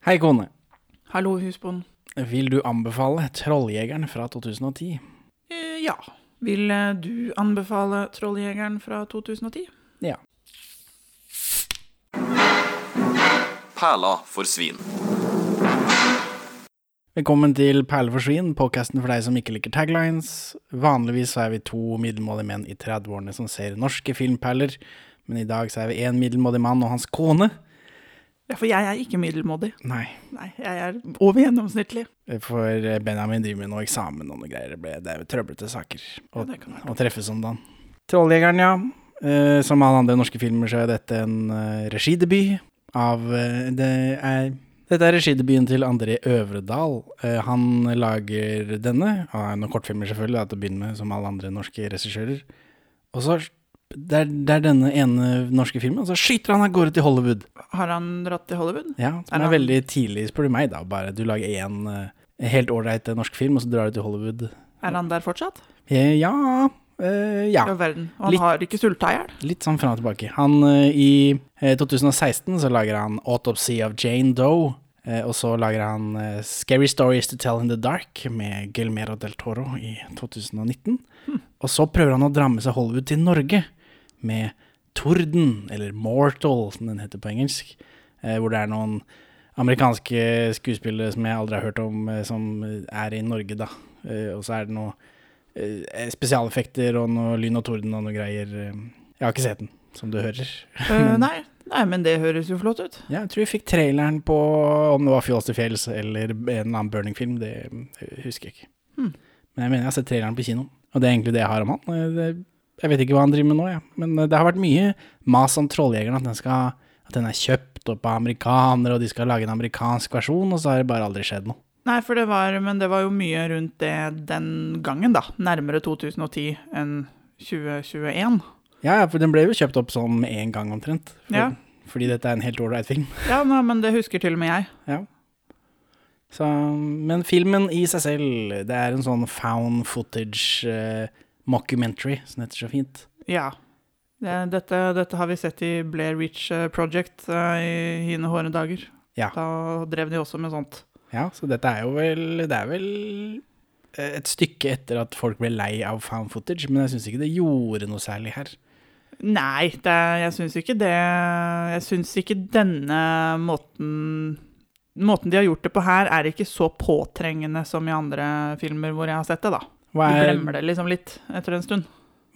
Hei, kone. Hallo, husbond. Vil du anbefale Trolljegeren fra 2010? Eh, ja. Vil eh, du anbefale Trolljegeren fra 2010? Ja. Perla for svin. Velkommen til Perle for svin, podkasten for deg som ikke liker taglines. Vanligvis er vi to middelmådige menn i 30-årene som ser norske filmperler, men i dag så er vi én middelmådig mann og hans kone. Ja, for jeg er ikke middelmådig. Nei, Nei, jeg er over gjennomsnittlig. for Benjamin driver med noe eksamen og noe greier. Det ble- Det er jo trøblete saker å, Ja, det kan være. å treffes om dagen. Trolljegeren, ja. Eh, som alle andre norske filmer så er dette en uh, regidebut av uh, Det er dette er regidebuten til André Øvredal. Uh, han lager denne, av noen kortfilmer selvfølgelig, da, til å begynne med, som alle andre norske regissører. Og så det er, det er denne ene norske filmen, så skyter han av gårde til Hollywood. Har han dratt til Hollywood? Ja, Er som er han- veldig tidlig, spør du meg, da. Bare du lager én uh, helt ålreit eh, norsk film, og så drar du til Hollywood. Er han der fortsatt? Eh, ja Uh, Ja. Verden. Og han Litt- har ikke sulta i hjel? Litt sånn fram og tilbake. Han, uh, I uh, 2016 så lager han 'Autopsy of Jane Doe'. eh, og så lager han eh, 'Scary Stories to Tell in the Dark' med Gelmero del Toro i 2019. Og så prøver han å dra med seg Hollywood til Norge med 'Torden', eller 'Mortal', som den heter på engelsk. eh, hvor det er noen amerikanske skuespillere som jeg aldri har hørt om, eh, som er i Norge, da. Eh, og så er det noe eh, spesialeffekter og noe lyn og torden og noe greier. Jeg har ikke sett den, som du hører. Uh, nei. nei, men det høres jo flott ut. Ja, jeg tror vi fikk traileren på om det var Fjols til fjells eller en eller annen Burning-film. Det husker jeg ikke. Hmm. Men jeg mener jeg har sett traileren på kino, og det er egentlig det jeg har om han. Jeg vet ikke hva han driver med nå, jeg. Men eh, det har vært mye mas om Trolljegeren, at den, skal, at den er kjøpt opp av amerikanere, og de skal lage en amerikansk versjon, og så har det bare aldri skjedd noe. Nei, for det var, men det var jo mye rundt det den gangen, da. Nærmere 2010 enn 2021. Ja, ja, for den ble jo kjøpt opp sånn med en gang omtrent. For, Ja. Fordi dette er en helt ålreit film. Ja, nei, men det husker til og med jeg. Ja. Så, men filmen i seg selv, det er en sånn found footage eh, mockumentary, som heter så fint. Ja. Det, dette, dette har vi sett i Blair Witch eh, Project eh, i hine hårde dager. Ja. Da drev de også med sånt. Ja, så dette er jo vel Det er vel eh, et stykke etter at folk ble lei av found footage, men jeg syns ikke det gjorde noe særlig her. Nei, det, jeg syns ikke det Jeg syns ikke denne måten Måten de har gjort det på her, er ikke så påtrengende som i andre filmer hvor jeg har sett det, da. Du er, glemmer det liksom litt etter en stund.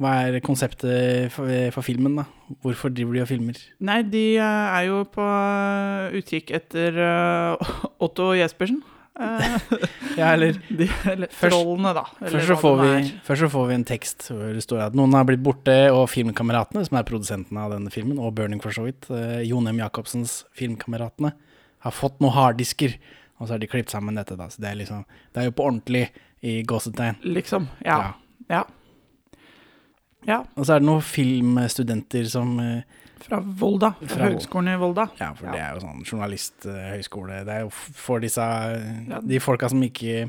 hva er konseptet for, for filmen, da? Hvorfor driver de og filmer? Nei, de eh, er jo på eh, utkikk etter uh, Otto Jespersen. Uh, Ja, eller de, eller Først- trollene, da. eller Først så, får vi, først så får vi en tekst hvor det står at noen har blitt borte, og Filmkameratene, som er produsentene av denne filmen, og Burning for så vidt, uh, Jon M. Jacobsens Filmkameratene, har fått noen harddisker. Og så har de klippet sammen dette, da. Så det er liksom Det er jo på ordentlig i gåsetegn. Liksom. Ja. Ja. ja. Og så er det noen filmstudenter som eh, Fra Volda. Fra, Fra Høgskolen i Volda. Ja, for Ja. det er jo sånn journalisthøyskole. Det er jo for disse eh, Ja. De folka som ikke,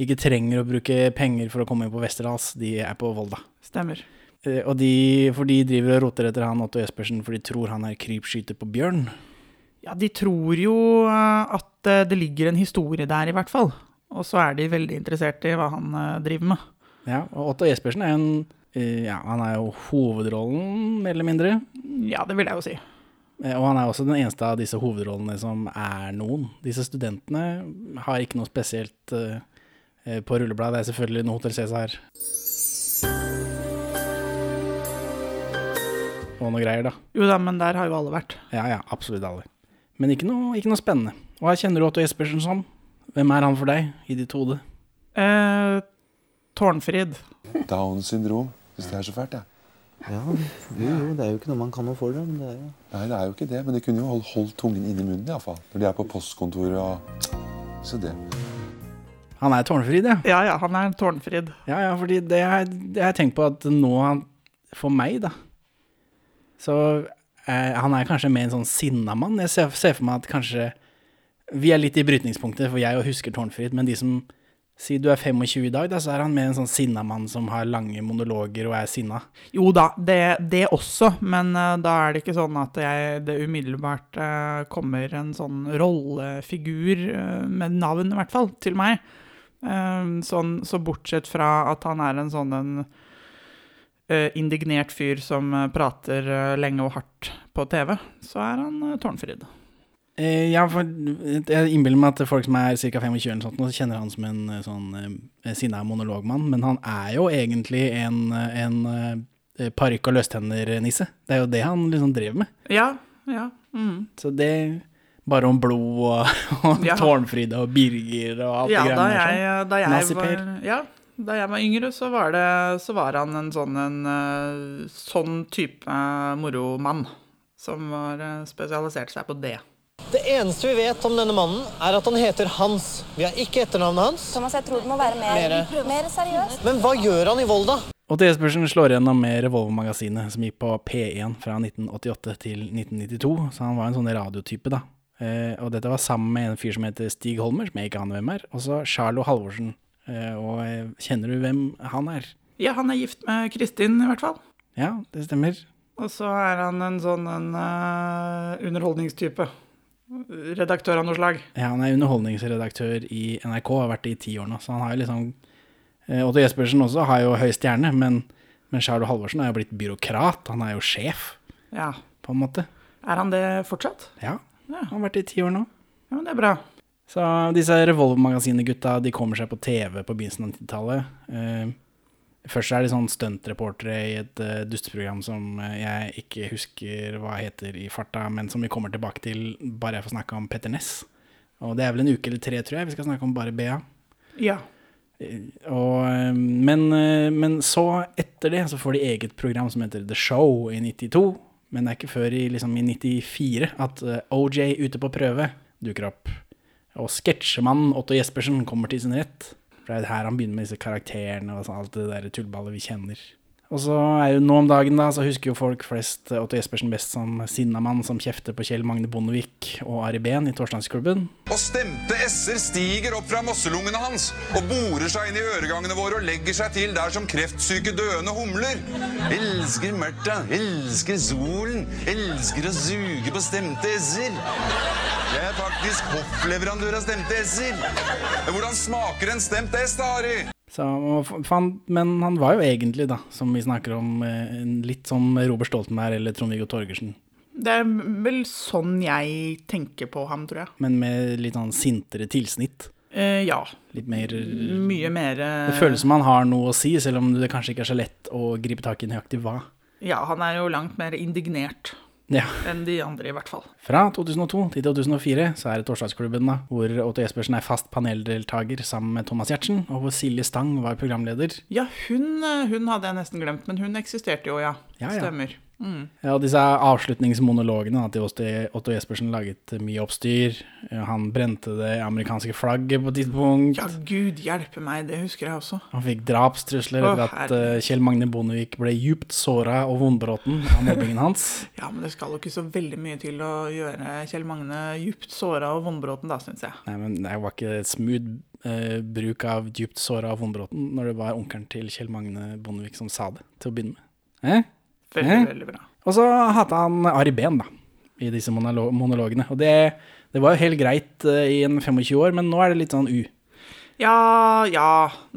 ikke trenger å bruke penger for å komme inn på Westerdals, de er på Volda. Stemmer. Eh, Og de, for de driver og roter etter han Otto Jespersen, for de tror han er krypskyter på bjørn. Ja, de tror jo eh, at det ligger en historie der, i hvert fall. Og så er de veldig interessert i hva han eh, driver med. Ja, og Otto Jespersen er en eh, Ja, han er jo hovedrollen, mer eller mindre. Ja, det vil jeg jo si. Eh, Og han er også den eneste av disse hovedrollene som er noen. Disse studentene har ikke noe spesielt på rullebladet. Det er selvfølgelig noe Hotell Cæsar. Og noe greier, da. Jo da, men der har jo alle vært. Ja, ja, absolutt alle. Men ikke noe, ikke noe spennende. Hva kjenner du Otto Jespersen som? Hvem er han for deg, i ditt hode? Eh, Tårnfrid. Downs syndrom. Syns det er så fælt, jeg. Ja, jo, jo, det er jo ikke noe man kan noe for det, men det er jo Nei, det er jo ikke det, men de kunne jo holdt, holdt tungen inni munnen iallfall. Når de er på postkontoret og Så det. Han er tårnfrid, ja. Ja ja, han er Tårnfrid. Ja, ja, fordi det det har jeg tenkt på at nå han For meg, da, så eh, Han er kanskje mer en sånn sinna mann. Jeg ser, ser for meg at kanskje Vi er litt i brytningspunktet, for jeg husker Tårnfrid, men de som Si du er 25 i dag, da, så er han mer en sånn sinna mann som har lange monologer og er sinna. Jo da, det, det også, men uh, da er det ikke sånn at jeg, det umiddelbart uh, kommer en sånn rollefigur uh, med navn, i hvert fall, til meg. Sånn, så bortsett fra at han er en sånn en indignert fyr som prater lenge og hardt på TV, så er han Tårnfrid. Eh, ja, for jeg innbiller meg at folk som er ca. 25 eller sånt, kjenner han som en eh, sånn eh, sinna monologmann, men han er jo egentlig en, eh, en eh, parykk og løstenner-nisse. Det er jo det han liksom drev med. Ja, ja. Mm. Så det Bare om blod og, og Ja. Tårnfride og Birger og alt Ja, det greiene der. sånn. da jeg var Ja, da jeg var yngre, så var, det, så var han en sånn, en, eh, sånn type eh, moromann. Som var eh, spesialisert seg på det. Det eneste vi vet om denne mannen, er at han heter Hans. Vi har ikke etternavnet hans. Thomas, jeg tror du må være mer, Mere. mer seriøs. Men hva gjør han i Volda? Og T. Espersen slår igjennom med Revolver-magasinet, som gikk på P1 fra 1988 til 1992. Så han var en sånn radiotype, da. Eh, og dette var sammen med en fyr som heter Stig Holmer, som jeg ikke aner hvem er. Og så Charlo Halvorsen. Eh, og eh, kjenner du hvem han er? Ja, han er gift med Kristin, i hvert fall. Ja, det stemmer. Og så er han en sånn en, uh, underholdningstype. Redaktør av noe slag. Ja, han er underholdningsredaktør i NRK, har vært det i ti år nå. Så han har jo liksom eh, Otto Jespersen også har jo høy stjerne, men, men Charlo Halvorsen er jo blitt byråkrat. Han er jo sjef, Ja. på en måte. Er han det fortsatt? Ja, Ja. han har vært det i ti år nå. Ja, men det er bra. Så disse Revolver-magasinet-gutta de kommer seg på TV på begynnelsen av 90-tallet. Først er de sånn stuntreportere i et uh, dusteprogram som eh, jeg ikke husker hva heter i farta, men som vi kommer tilbake til bare jeg får snakke om Petter Ness. Og det er vel en uke eller tre, tror jeg, vi skal snakke om bare BA. Ja. Og, eh, men, eh, men så, etter det, så får de eget program som heter The Show i 92. Men det er ikke før i, liksom, i 94 at uh, OJ ute på prøve dukker opp. Og sketsjemannen Otto Jespersen kommer til sin rett. For det er her han begynner med disse karakterene og sånn, alt det der tullballet vi kjenner. Og så er jo nå om dagen da, så husker jo folk flest Otto Jespersen best som sinnamann som kjefter på Kjell Magne Bondevik og Ari Behn i Torsdagsklubben. Og stemte s-er stiger opp fra mosselungene hans og borer seg inn i øregangene våre og legger seg til der som kreftsyke døende humler. Elsker mørta, elsker solen, elsker å suge på stemte s-er. Jeg er faktisk hoffleverandør av stemte s-er. Hvordan smaker en stemt s, da, Harry? Så, han, men han var jo egentlig, da, som vi snakker om, eh, litt som Robert Stoltenberg eller Trond-Viggo Torgersen. Det er vel sånn jeg tenker på ham, tror jeg. Men med litt sånn sintere tilsnitt. Eh, ja. Litt mer Mye mer eh, Det føles som han har noe å si, selv om det kanskje ikke er så lett å gripe tak i nøyaktig hva. Ja, han er jo langt mer indignert Ja. enn de andre, i hvert fall. Fra 2002 til 2004 så er det Torsdagsklubben, da, hvor Otto Jespersen er fast paneldeltaker sammen med Thomas Giertsen, og hvor Silje Stang var programleder. Ja, hun, eh, hun hadde jeg nesten glemt, men hun eksisterte jo, ja. Ja, ja. Stemmer. Mm. Ja, disse avslutningsmonologene til Otto Jespersen laget mye oppstyr. Han brente det amerikanske flagget på et tidspunkt. Ja, gud hjelpe meg, det husker jeg også. Han fikk drapstrusler etter at eh, Kjell Magne Bondevik ble djupt såra og vondbråten av mobbingen hans. Ja, men det skal jo ikke så veldig mye til å gjøre Kjell Magne djupt såra og vondbråten, da, syns jeg. Nei, men det var ikke smooth uh, bruk av djupt såra og vondbråten når det var onkelen til Kjell Magne Bondevik som sa det, til å begynne med. Eh? Veldig, Eh? veldig bra. Og så hata han Ari Behn, da, i disse monolo monologene. Og det, det var jo helt greit uh, i en 25 år, men nå er det litt sånn u. Ja, ja,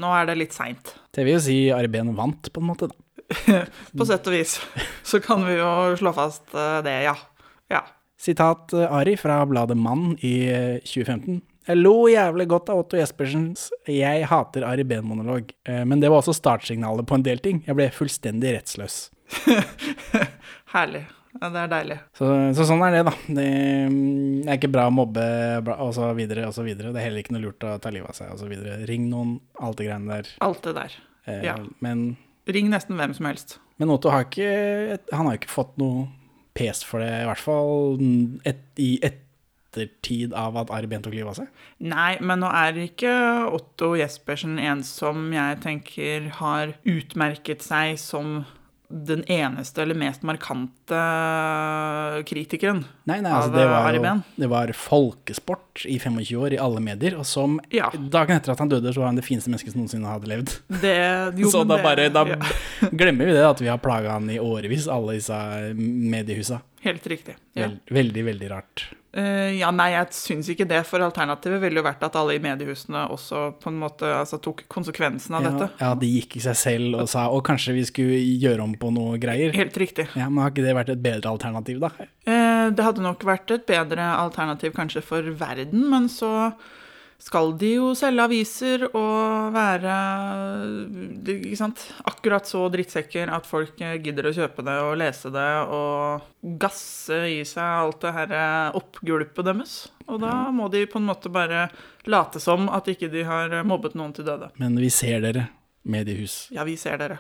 nå er det litt seint. Det vil jo si Ari Behn vant, på en måte, da. På sett og vis. Så kan vi jo slå fast eh, det, ja. Ja. Sitat eh, Ari fra bladet Mann i eh, 2015. Jeg lo jævlig godt av Otto Jespersens 'Jeg hater Ari Behn'-monolog, eh, men det var også startsignalet på en del ting. Jeg ble fullstendig rettsløs. Herlig. Ja, det er deilig. Så, så sånn er det, da. Det mm, er ikke bra å mobbe og så videre og så videre. Det er heller ikke noe lurt å ta livet av seg og så videre. Ring noen, alt det greiene der. Alt det der. Eh, Ja. Men, Ring nesten hvem som helst. men Otto har ikke Han har ikke fått noe pes for det, i hvert fall et, i ettertid av at Ari Behn tok livet av seg. Nei, men nå er ikke Otto Jespersen en som jeg tenker har utmerket seg som den eneste eller mest markante kritikeren. Nei, nei, altså Av, det Ari Behn. det var folkesport i 25 år i alle medier, og som Ja. dagen etter at han døde, så var han det fineste mennesket som noensinne hadde levd. Det, jo, så da bare da ja, glemmer vi det, at vi har plaga han i årevis, alle disse mediehusa. Helt riktig. Ja. Vel, veldig, veldig rart. Eh, ja, nei, jeg syns ikke det, for alternativet ville jo vært at alle i mediehusene også på en måte altså, tok konsekvensen av Ja, dette. ja, de gikk i seg selv og sa å, kanskje vi skulle gjøre om på noe greier. Helt riktig. Ja, Men har ikke det vært et bedre alternativ, da? Eh, det hadde nok vært et bedre alternativ kanskje for verden, men så skal de jo selge aviser og være ikke sant? akkurat så drittsekker at folk eh, gidder å kjøpe det og lese det og gasse i seg alt det her eh, oppgulpet deres. Og da må de på en måte bare late som at ikke de har eh, mobbet noen til døde. Men vi ser dere, mediehus. Ja, vi ser dere.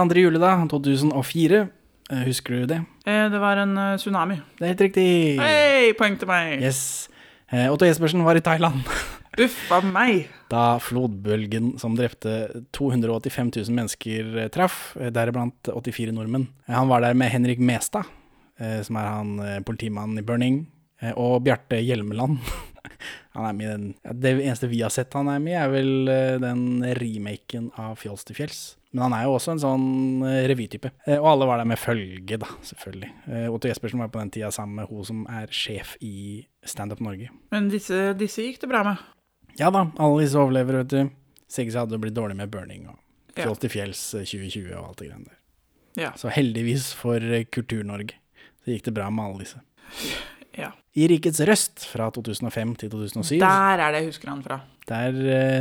Andre juledag, 2004. eh, Husker du det? Det var en tsunami. Det er helt riktig. Hei, poeng til meg! Yes. Eh, Otto Jespersen var i Thailand Uff a meg! da flodbølgen som drepte 285 000 mennesker eh, traff, eh, deriblant 84 nordmenn. Han var der med Henrik Mestad, som er han politimannen i Burning, og Bjarte Hjelmeland. Han er med i den Det eneste vi har sett han er med i, er vel den remaken av Fjols til fjells. Men han er jo også en sånn eh, revytype. Eh, Og alle var der med følge, da, selvfølgelig. Eh, Otto Jespersen var på den tida sammen med hun som er sjef i Standup Norge. Men disse, disse gikk det bra med. Ja da, alle disse overlever, vet du. Sikkert hadde blitt dårlig med burning og Fjoll til fjells eh, 2020 og alt det greiene der. Ja. Så heldigvis for Kultur-Norge så gikk det bra med alle disse. ja. I Rikets Røst fra 2005 til 2007, Der er det jeg husker han fra. der,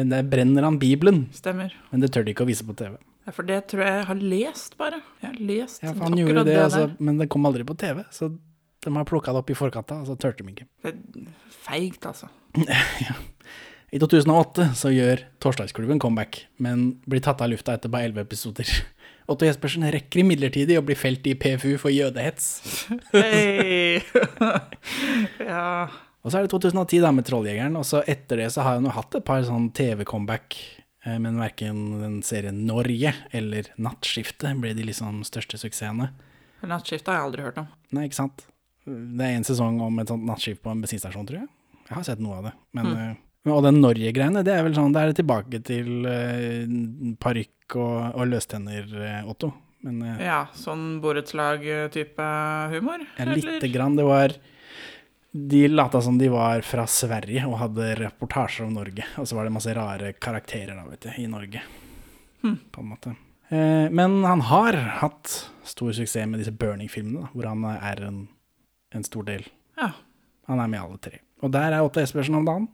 der brenner han Bibelen, Stemmer. men det tør de ikke å vise på TV. Ja, for det tror jeg jeg har lest, bare. Jeg har lest Ja, for han gjorde det, altså, men det kom aldri på TV, så de har plukka det opp i forkant, og så turte de ikke. Det er feigt, altså. ja. I 2008 så gjør Torsdagsklubben comeback, men blir tatt av lufta etter bare 11 episoder. Otto Jespersen rekker imidlertid å bli felt i PFU for jødehets. Hei! ja. Og så er det 2010 da med Trolljegeren, og så etter det så har han jo hatt et par sånn TV-comeback, men verken den serien Norge eller Nattskiftet ble de liksom største suksessene. Nattskiftet har jeg aldri hørt om. Nei, ikke sant? Det er en sesong om et sånt nattskift på en bensinstasjon, tror jeg. Jeg har sett noe av det. Men, mm. og den Norge-greiene, det er vel sånn, det er tilbake til uh, parykk og, og løstenner, eh, Otto. Men uh, Ja, sånn borettslag-type humor? ja, lite grann. Det var De lata som de var fra Sverige og hadde reportasjer om Norge. Og så var det masse rare karakterer da, vet du, i Norge. På en måte. Eh, men han har hatt stor suksess med disse Burning-filmene, hvor han er en, en stor del. Ja. Han er med i alle tre. Og der er Otta Espersen om dagen.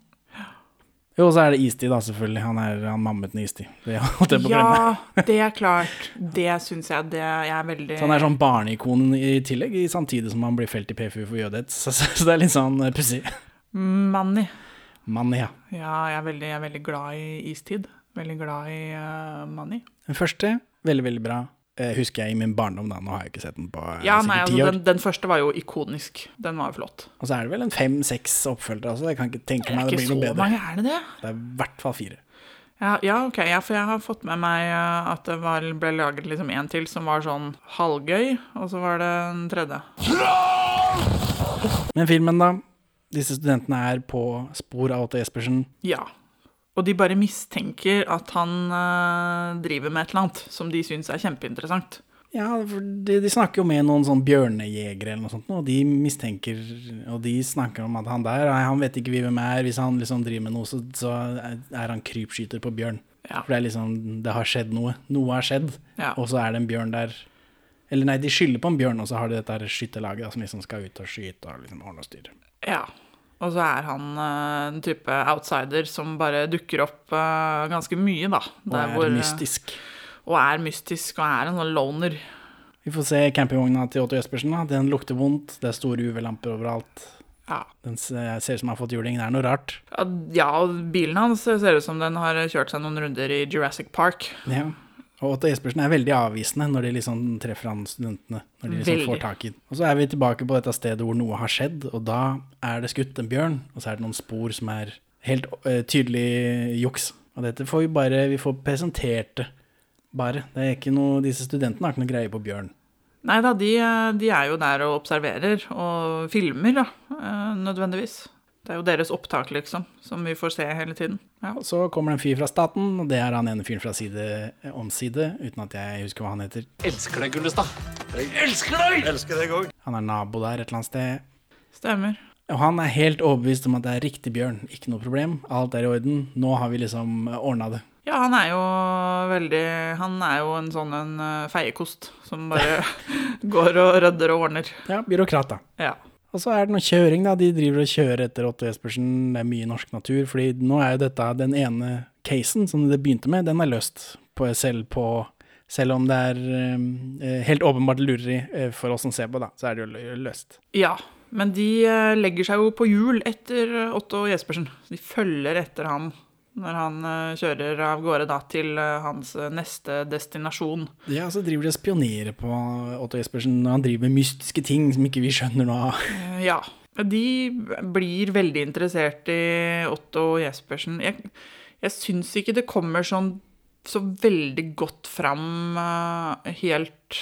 Jo, og så er det Istid, da, selvfølgelig. Han er han mammeten i Istid. Det holdt jeg på å glemme. Ja, det er klart. Det syns jeg det jeg er veldig Så han er sånn barneikon i tillegg, i- samtidig som han blir felt i PFU for jødehets. Så, så, så det er litt sånn eh, pussig. Manny. Manny, ja. Ja, jeg er, veldig, jeg er veldig glad i istid. Veldig glad i uh, Manny. Den første, veldig, veldig bra. Eh, husker jeg i min barndom, da. Nå har jeg ikke sett den på eh, Ja, nei, sikkert ti altså, år. den, den første var jo ikonisk. Den var jo flott. Og så er det vel en fem-seks oppfølgere også. Jeg kan ikke tenke meg det, det blir noe bedre. mange, er det det? Det er i hvert fall fire. Ja, ja, ok, ja, for jeg har fått med meg eh, at det var, ble laget liksom en til som var sånn halvgøy, og så var det en tredje. Men filmen, da. Disse studentene er på spor av Otto Jespersen. Ja. Og de bare mistenker at han eh, driver med et eller annet som de syns er kjempeinteressant. Ja, for de, de snakker jo med noen sånn bjørnejegere eller noe sånt, og de mistenker Og de snakker om at han der, han vet ikke hvem er. Hvis han liksom driver med noe, så, så er han krypskyter på bjørn. Ja. For det er liksom Det har skjedd noe. Noe har skjedd, Ja. og så er det en bjørn der. Eller nei, de skylder på en bjørn, og så har de dette skytterlaget som liksom skal ut og skyte og liksom ordne og styre. Ja. Og så er han uh, en type outsider som bare dukker opp uh, ganske mye, da. Og er hvor, eh, mystisk. Og er mystisk, og er en sånn loner. Vi får se campingvogna til Otto Jespersen. da. Den lukter vondt. Det er store UV-lamper overalt. Ja. Den ser ser ut som den har fått juling. Det er noe rart. ja, og bilen hans ser ut som den har kjørt seg noen runder i Jurassic Park. Ja. Og Otto Jespersen er veldig avvisende når de liksom treffer han studentene. Når de liksom Veldig. får tak i den. Og så er vi tilbake på dette stedet hvor noe har skjedd, og da er det skutt en bjørn, og så er det noen spor som er helt uh, tydelig juks. Og dette får vi bare Vi får presentert det bare. Det er ikke noe, disse studentene har ikke noe greie på bjørn. Nei da, de, eh, de er jo der og observerer og filmer, da, eh, nødvendigvis. Det er jo deres opptak, liksom, som vi får se hele tiden. Ja. Og så kommer det en fyr fra staten, og det er han ene fyren fra side om side, uten at jeg husker hva han heter. Elsker deg, Gullestad. Jeg elsker deg! Elsker deg òg. Han er nabo der et eller annet sted. Stemmer. Og han er helt overbevist om at det er riktig bjørn, ikke noe problem. Alt er i orden. Nå har vi liksom ordna det. Ja, han er jo veldig Han er jo en sånn en eh, feiekost som bare går og rydder og ordner. Ja, byråkrat, da. Ja. Og så er det noe kjøring, da. De driver og kjører etter Otto Jespersen. Det er mye norsk natur. fordi nå er jo dette den ene casen som det begynte med, den er løst. På, selv, på, selv om det er eh, helt åpenbart lureri eh, for oss som ser på, da, så er det jo løst. ja. Men de eh, legger seg jo på hjul etter eh, Otto Jespersen. De følger etter ham når han eh, kjører av gårde da til eh, hans eh, neste destinasjon. Ja, så driver de og spionerer på Otto Jespersen når han driver med mystiske ting som ikke vi skjønner noe av. Ja. De blir veldig interessert i Otto Jespersen. Jeg, jeg syns ikke det kommer sånn så veldig godt fram helt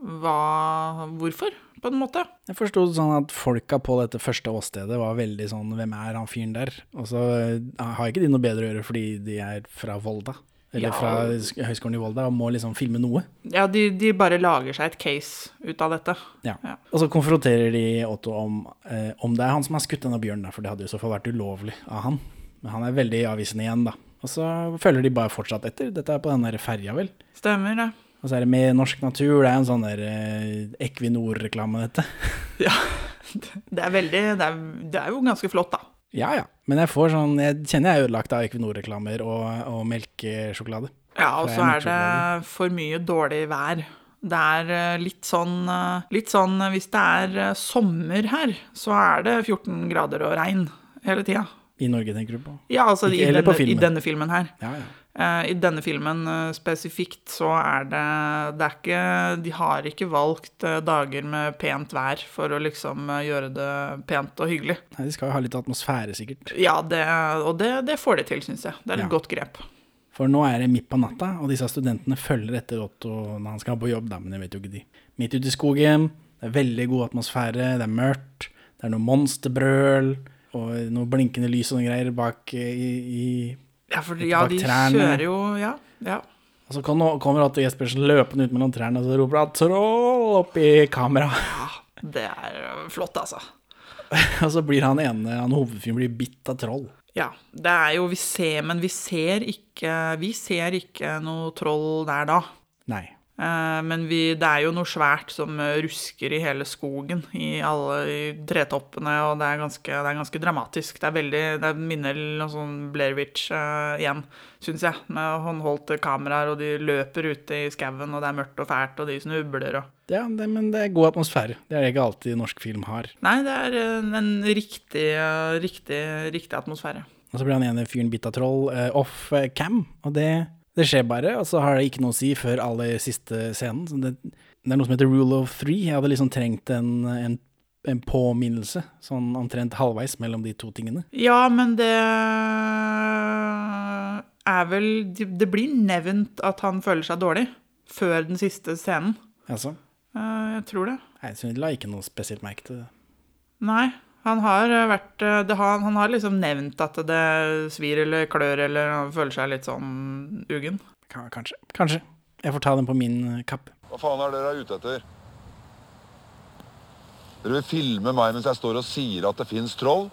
hva Hvorfor, på en måte. Jeg forsto det sånn at folka på dette første åstedet var veldig sånn Hvem er han fyren der? Og så eh, har ikke de noe bedre å gjøre fordi de er fra Volda. Eller Ja. fra sk- Høgskolen i Volda og må liksom filme noe. Ja, de, de bare lager seg et case ut av dette. Ja. Ja. Og så konfronterer de Otto om, eh, om det er han som har skutt denne bjørnen, for det hadde jo så fall vært ulovlig av han. Men han er veldig avvisende igjen, da. Og så følger de bare fortsatt etter. Dette er på den derre ferja, vel. Stemmer det. Og så er det med norsk natur. Det er en sånn der eh, Equinor-reklame, dette. Ja. Det er veldig Det er, det er jo ganske flott, da. Ja ja. Men jeg får sånn Jeg kjenner jeg er ødelagt av Equinor-reklamer og, og melkesjokolade. Ja, og så er det for mye dårlig vær. Det er eh, litt sånn, eh, litt sånn eh, Hvis det er sommer her, så er det 14 grader og regn hele tida. I Norge, tenker du på? Ja, altså Ikke- i denne, på i denne filmen her. Ja ja. Eh, I denne filmen eh, spesifikt så er det Det er ikke De har ikke valgt eh, dager med pent vær for å liksom gjøre det pent og hyggelig. Nei, de skal jo ha litt atmosfære, sikkert. Ja, det, og det, det får de til, syns jeg. Det er et Ja. godt grep. For nå er det midt på natta, og disse studentene følger etter Otto når han skal på jobb, da, men det vet jo ikke de. Midt ute i skogen, det er veldig god atmosfære, det er mørkt, det er noe monsterbrøl, og noe blinkende lys og noen greier bak i, i Ja, for ja, de trærne. kjører jo Ja. ja. Og så kommer Atte Jespersen løpende ut mellom trærne, og så roper han 'troll' opp i kameraet. Det er øh, flott, altså. og så blir han ene, han hovedfyren blir bitt av troll. Ja. Det er jo Vi ser, men vi ser ikke Vi ser ikke noe troll der da. Nei. Eh, Men vi, det er jo noe svært som eh, rusker i hele skogen, i alle i tretoppene, og det er ganske, det er ganske dramatisk. Det er veldig, det minner noe sånn Blair Witch eh, igjen, syns jeg. Med håndholdte kameraer, og de løper ute i skauen, og det er mørkt og fælt, og de snubler og Ja, det, men det er god atmosfære. Det er det ikke alltid norsk film har. Nei, det er en riktig, riktig, riktig atmosfære. Og så blir han ene fyren bitt av troll uh, off cam, og det, det skjer bare, og så har det ikke noe å si før aller siste scenen. Det, det er noe som heter rule of three. Jeg hadde liksom trengt en, en, en påminnelse, sånn omtrent halvveis mellom de to tingene. Ja, men det er vel Det blir nevnt at han føler seg dårlig før den siste scenen. Altså, Jeg tror det. jeg la ikke noe spesielt merke til det. Nei. Han har eh, vært eh, det har, Han har liksom nevnt at det svir eller klør, eller han føler seg litt sånn ugen. Kanskje. Kanskje. Jeg får ta den på min kapp. Hva faen er dere ute etter? Dere vil filme meg mens jeg står og sier at det fins troll?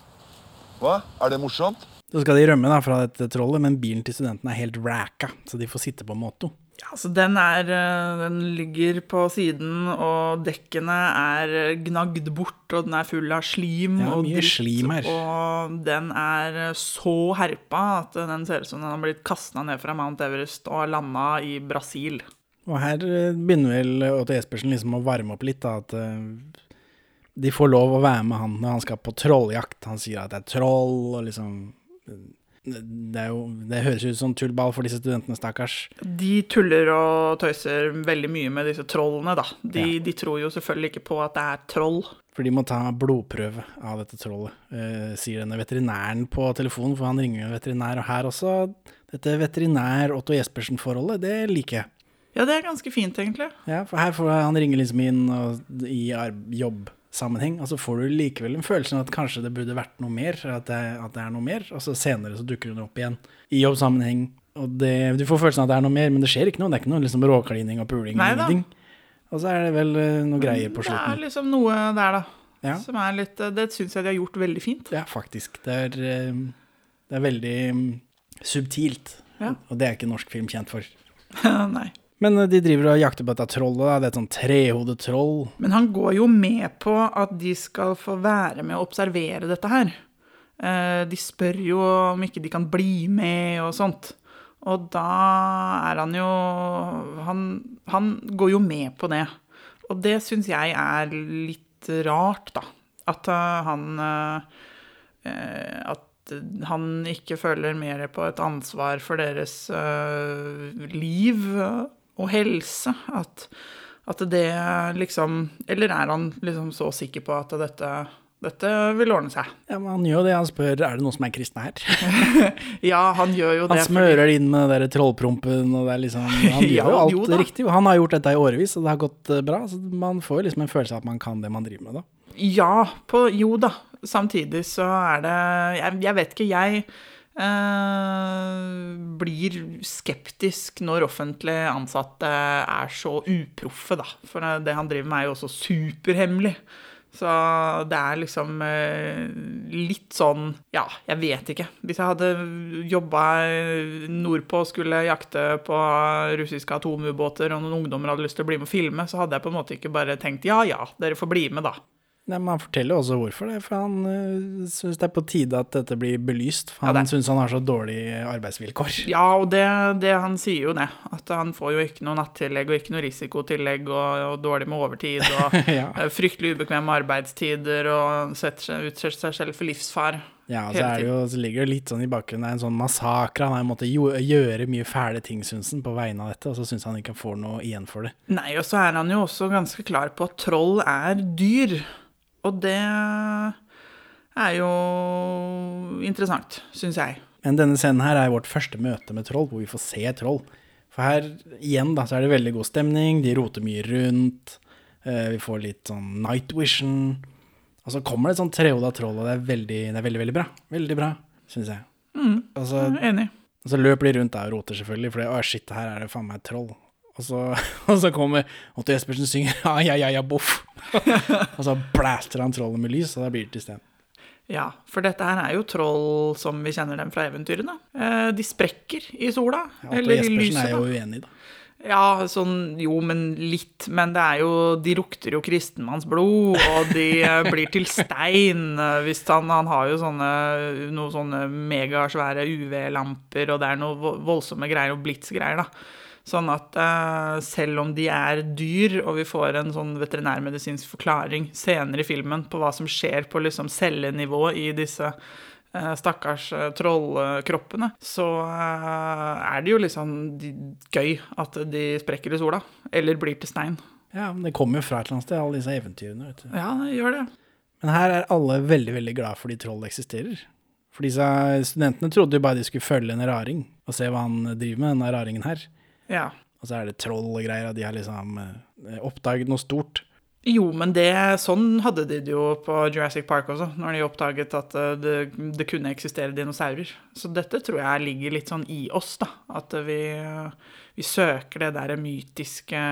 Hva? Er det morsomt? Så skal de rømme da fra dette trollet, men bilen til studentene er helt racka, så de får sitte på moto. Ja, så den er eh, Den ligger på siden, og dekkene er gnagd bort, og den er full av slim Ja, og dritt. slim her. Og den er eh, så herpa at den ser ut som den har blitt kasta ned fra Mount Everest og landa i Brasil. Og her eh, begynner vel Otto Jespersen liksom å varme opp litt, da, at de får lov å være med han når han skal på trolljakt. Han sier at det er troll, og liksom det, jo, det høres ut som tullball for disse studentene, stakkars. De tuller og tøyser veldig mye med disse trollene, da. De, Ja. de tror jo selvfølgelig ikke på at det er troll. For de må ta blodprøve av dette trollet, eh, sier denne veterinæren på telefonen, for han ringer jo en veterinær. Og her også, dette veterinær-Otto Jespersen-forholdet, det liker jeg. Ja, det er ganske fint, egentlig. Ja, for her får han ringe liksom inn og, i arb- jobbsammenheng, og så får du likevel en følelse av at kanskje det burde vært noe mer, at det, at det er noe mer, og så senere så dukker hun opp igjen i jobbsammenheng, og det, du får følelsen av at det er noe mer, men det skjer ikke noe, det er ikke noe liksom råklining og puling Nei og. Og så er det vel eh, noe greier på slutten. Det er liksom noe der, da. Ja. Som er litt Det syns jeg de har gjort veldig fint. Ja, faktisk. Det er, eh, det er veldig mm, subtilt, Ja. og det er ikke norsk film kjent for. Nei. Men eh, de driver og jakter på dette trollet, det er et sånn trehodet troll. Men han går jo med på at de skal få være med og observere dette her. Eh, De spør jo om ikke de kan bli med og sånt. Og da er han jo Han, han går jo med på det. Og det syns jeg er litt rart, da. At eh, han At han ikke føler mer på et ansvar for deres liv og helse. At, at det liksom Eller er han liksom så sikker på at dette, dette vil ordne seg? Ja, men Han gjør jo det, han spør er det noen som er kristne her. Ja, han gjør jo det. Han smører det inn med den der trollprompen, og det er liksom Han gjør Ja, jo alt jo riktig. Han har gjort dette i årevis, og det har gått eh, bra. Så man får liksom en følelse av at man kan det man driver med, da. Ja, på, jo da. Samtidig så er det Jeg, jeg vet ikke, jeg blir skeptisk når offentlig ansatte er så uproffe, da. For det han driver med, er jo også superhemmelig. Så det er liksom eh, litt sånn Ja, jeg vet ikke. Hvis jeg hadde jobba nordpå og skulle jakte på russiske atomubåter, og noen ungdommer hadde lyst til å bli med og filme, så hadde jeg på en måte ikke bare tenkt ja ja, dere får bli med, da. Nei, men Han forteller også hvorfor det, for han uh, syns det er på tide at dette blir belyst. For Ja, han det- syns han har så dårlige arbeidsvilkår. Ja, og det, det han sier jo det. At han får jo ikke noe nattillegg og ikke noe risikotillegg og, og dårlig med overtid og Ja. eh, fryktelig ubekvemme arbeidstider og setter utsetter seg selv for livsfar. Ja, og så, er det jo, så ligger det litt sånn i bakgrunnen, det er en sånn massakre. Han har måttet gjøre mye fæle ting, syns han, på vegne av dette, og så syns han ikke han får noe igjen for det. Nei, og så er han jo også ganske klar på at troll er dyr. Og det er jo interessant, syns jeg. Men denne scenen her er vårt første møte med troll, hvor vi får se troll. For her igjen da, så er det veldig god stemning, de roter mye rundt, eh, vi får litt sånn night vision, og så kommer det et sånt trehoda troll, og det er veldig, det er veldig, veldig bra. Veldig bra, syns jeg. Og, så, er Enig. og så løper de rundt der og roter selvfølgelig, for å shit, her er det faen meg troll. Og så, og så kommer Otto Jespersen synger ja, ja, ja, boff. og så blaster han trollet med lys, og da blir det til sten. Ja, for dette her er jo troll som vi kjenner dem fra eventyrene. Eh, de sprekker i sola, Ja, Otto eller i Jespersen er jo uenig, da. Ja, sånn jo, men litt. Men det er jo De lukter jo kristenmannsblod, og de eh, blir til stein eh, hvis han Han har jo sånne noen sånne megasvære UV-lamper, og det er noe voldsomme greier og blitsgreier, da. Sånn at uh, selv om de er dyr, og vi får en sånn veterinærmedisinsk forklaring senere i filmen på hva som skjer på liksom cellenivå i disse uh, stakkars uh, trollkroppene, så er det jo liksom de, gøy at de sprekker i sola. Eller blir til stein. Ja, men det kommer jo fra et eller annet sted, alle disse eventyrene, vet du. Ja, det gjør det. Men her er alle veldig, veldig glad fordi troll eksisterer. For disse studentene trodde jo bare de skulle følge en raring og se hva han driver med, denne raringen her. Ja. Og så er det troll og greier, og de har liksom eh, oppdaget noe stort. Jo, men det, sånn hadde de det jo på Jurassic Park også, når de oppdaget at eh, det, det kunne eksistere dinosaurer. Så dette tror jeg ligger litt sånn i oss, da. At vi, vi søker det der mytiske,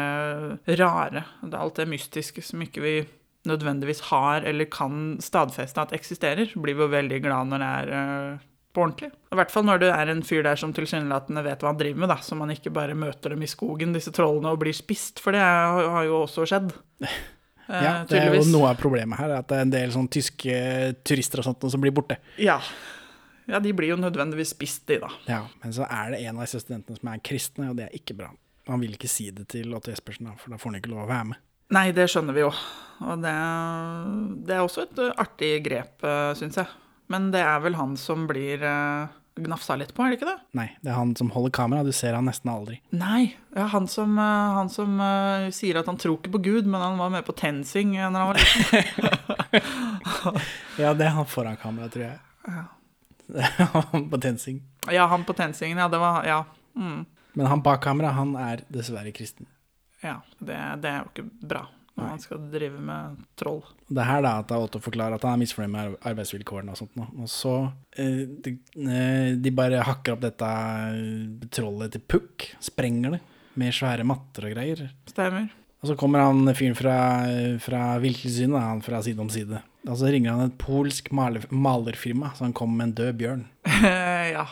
rare. Det er alt det mystiske som ikke vi nødvendigvis har eller kan stadfeste at eksisterer. Blir vi jo veldig glad når det er eh, på ordentlig. I hvert fall når du er en fyr der som tilsynelatende vet hva han driver med, da. Så man ikke bare møter dem i skogen, disse trollene, og blir spist. For det har jo også skjedd. Eh, Ja, det er jo noe av problemet her, at det er en del sånn tyske turister og sånt som blir borte. Ja. ja, de blir jo nødvendigvis spist, de, da. Ja, men så er det en av disse studentene som er kristne, og det er ikke bra. Han vil ikke si det til Otto Jespersen, for da får han ikke lov å være med. Nei, det skjønner vi jo. Og det, det er også et artig grep, syns jeg. Men det er vel han som blir uh, gnafsa litt på, er det ikke det? Nei, det er han som holder kamera, du ser han nesten aldri. Nei, ja, han som, uh, han som uh, sier at han tror ikke på Gud, men han var med på TenSing når han var liten. Ja, det er han foran kamera, tror jeg. Han på TenSing. Ja, han på TenSing, ja, det var Ja. Mm. Men han bak kamera, han er dessverre kristen. Ja, det, det er jo ikke bra når han skal drive med troll. Det er her da at Otto forklarer at han er misfornøyd med arbeidsvilkårene og sånt nå. Og så eh, de, eh, de bare hakker opp dette eh, trollet til pukk, sprenger det med svære matter og greier. Stemmer. Og så kommer han fyren fra, fra Viltilsynet, han fra Side om side. Og så ringer han et polsk maler, malerfirma, så han kommer med en død bjørn. ja.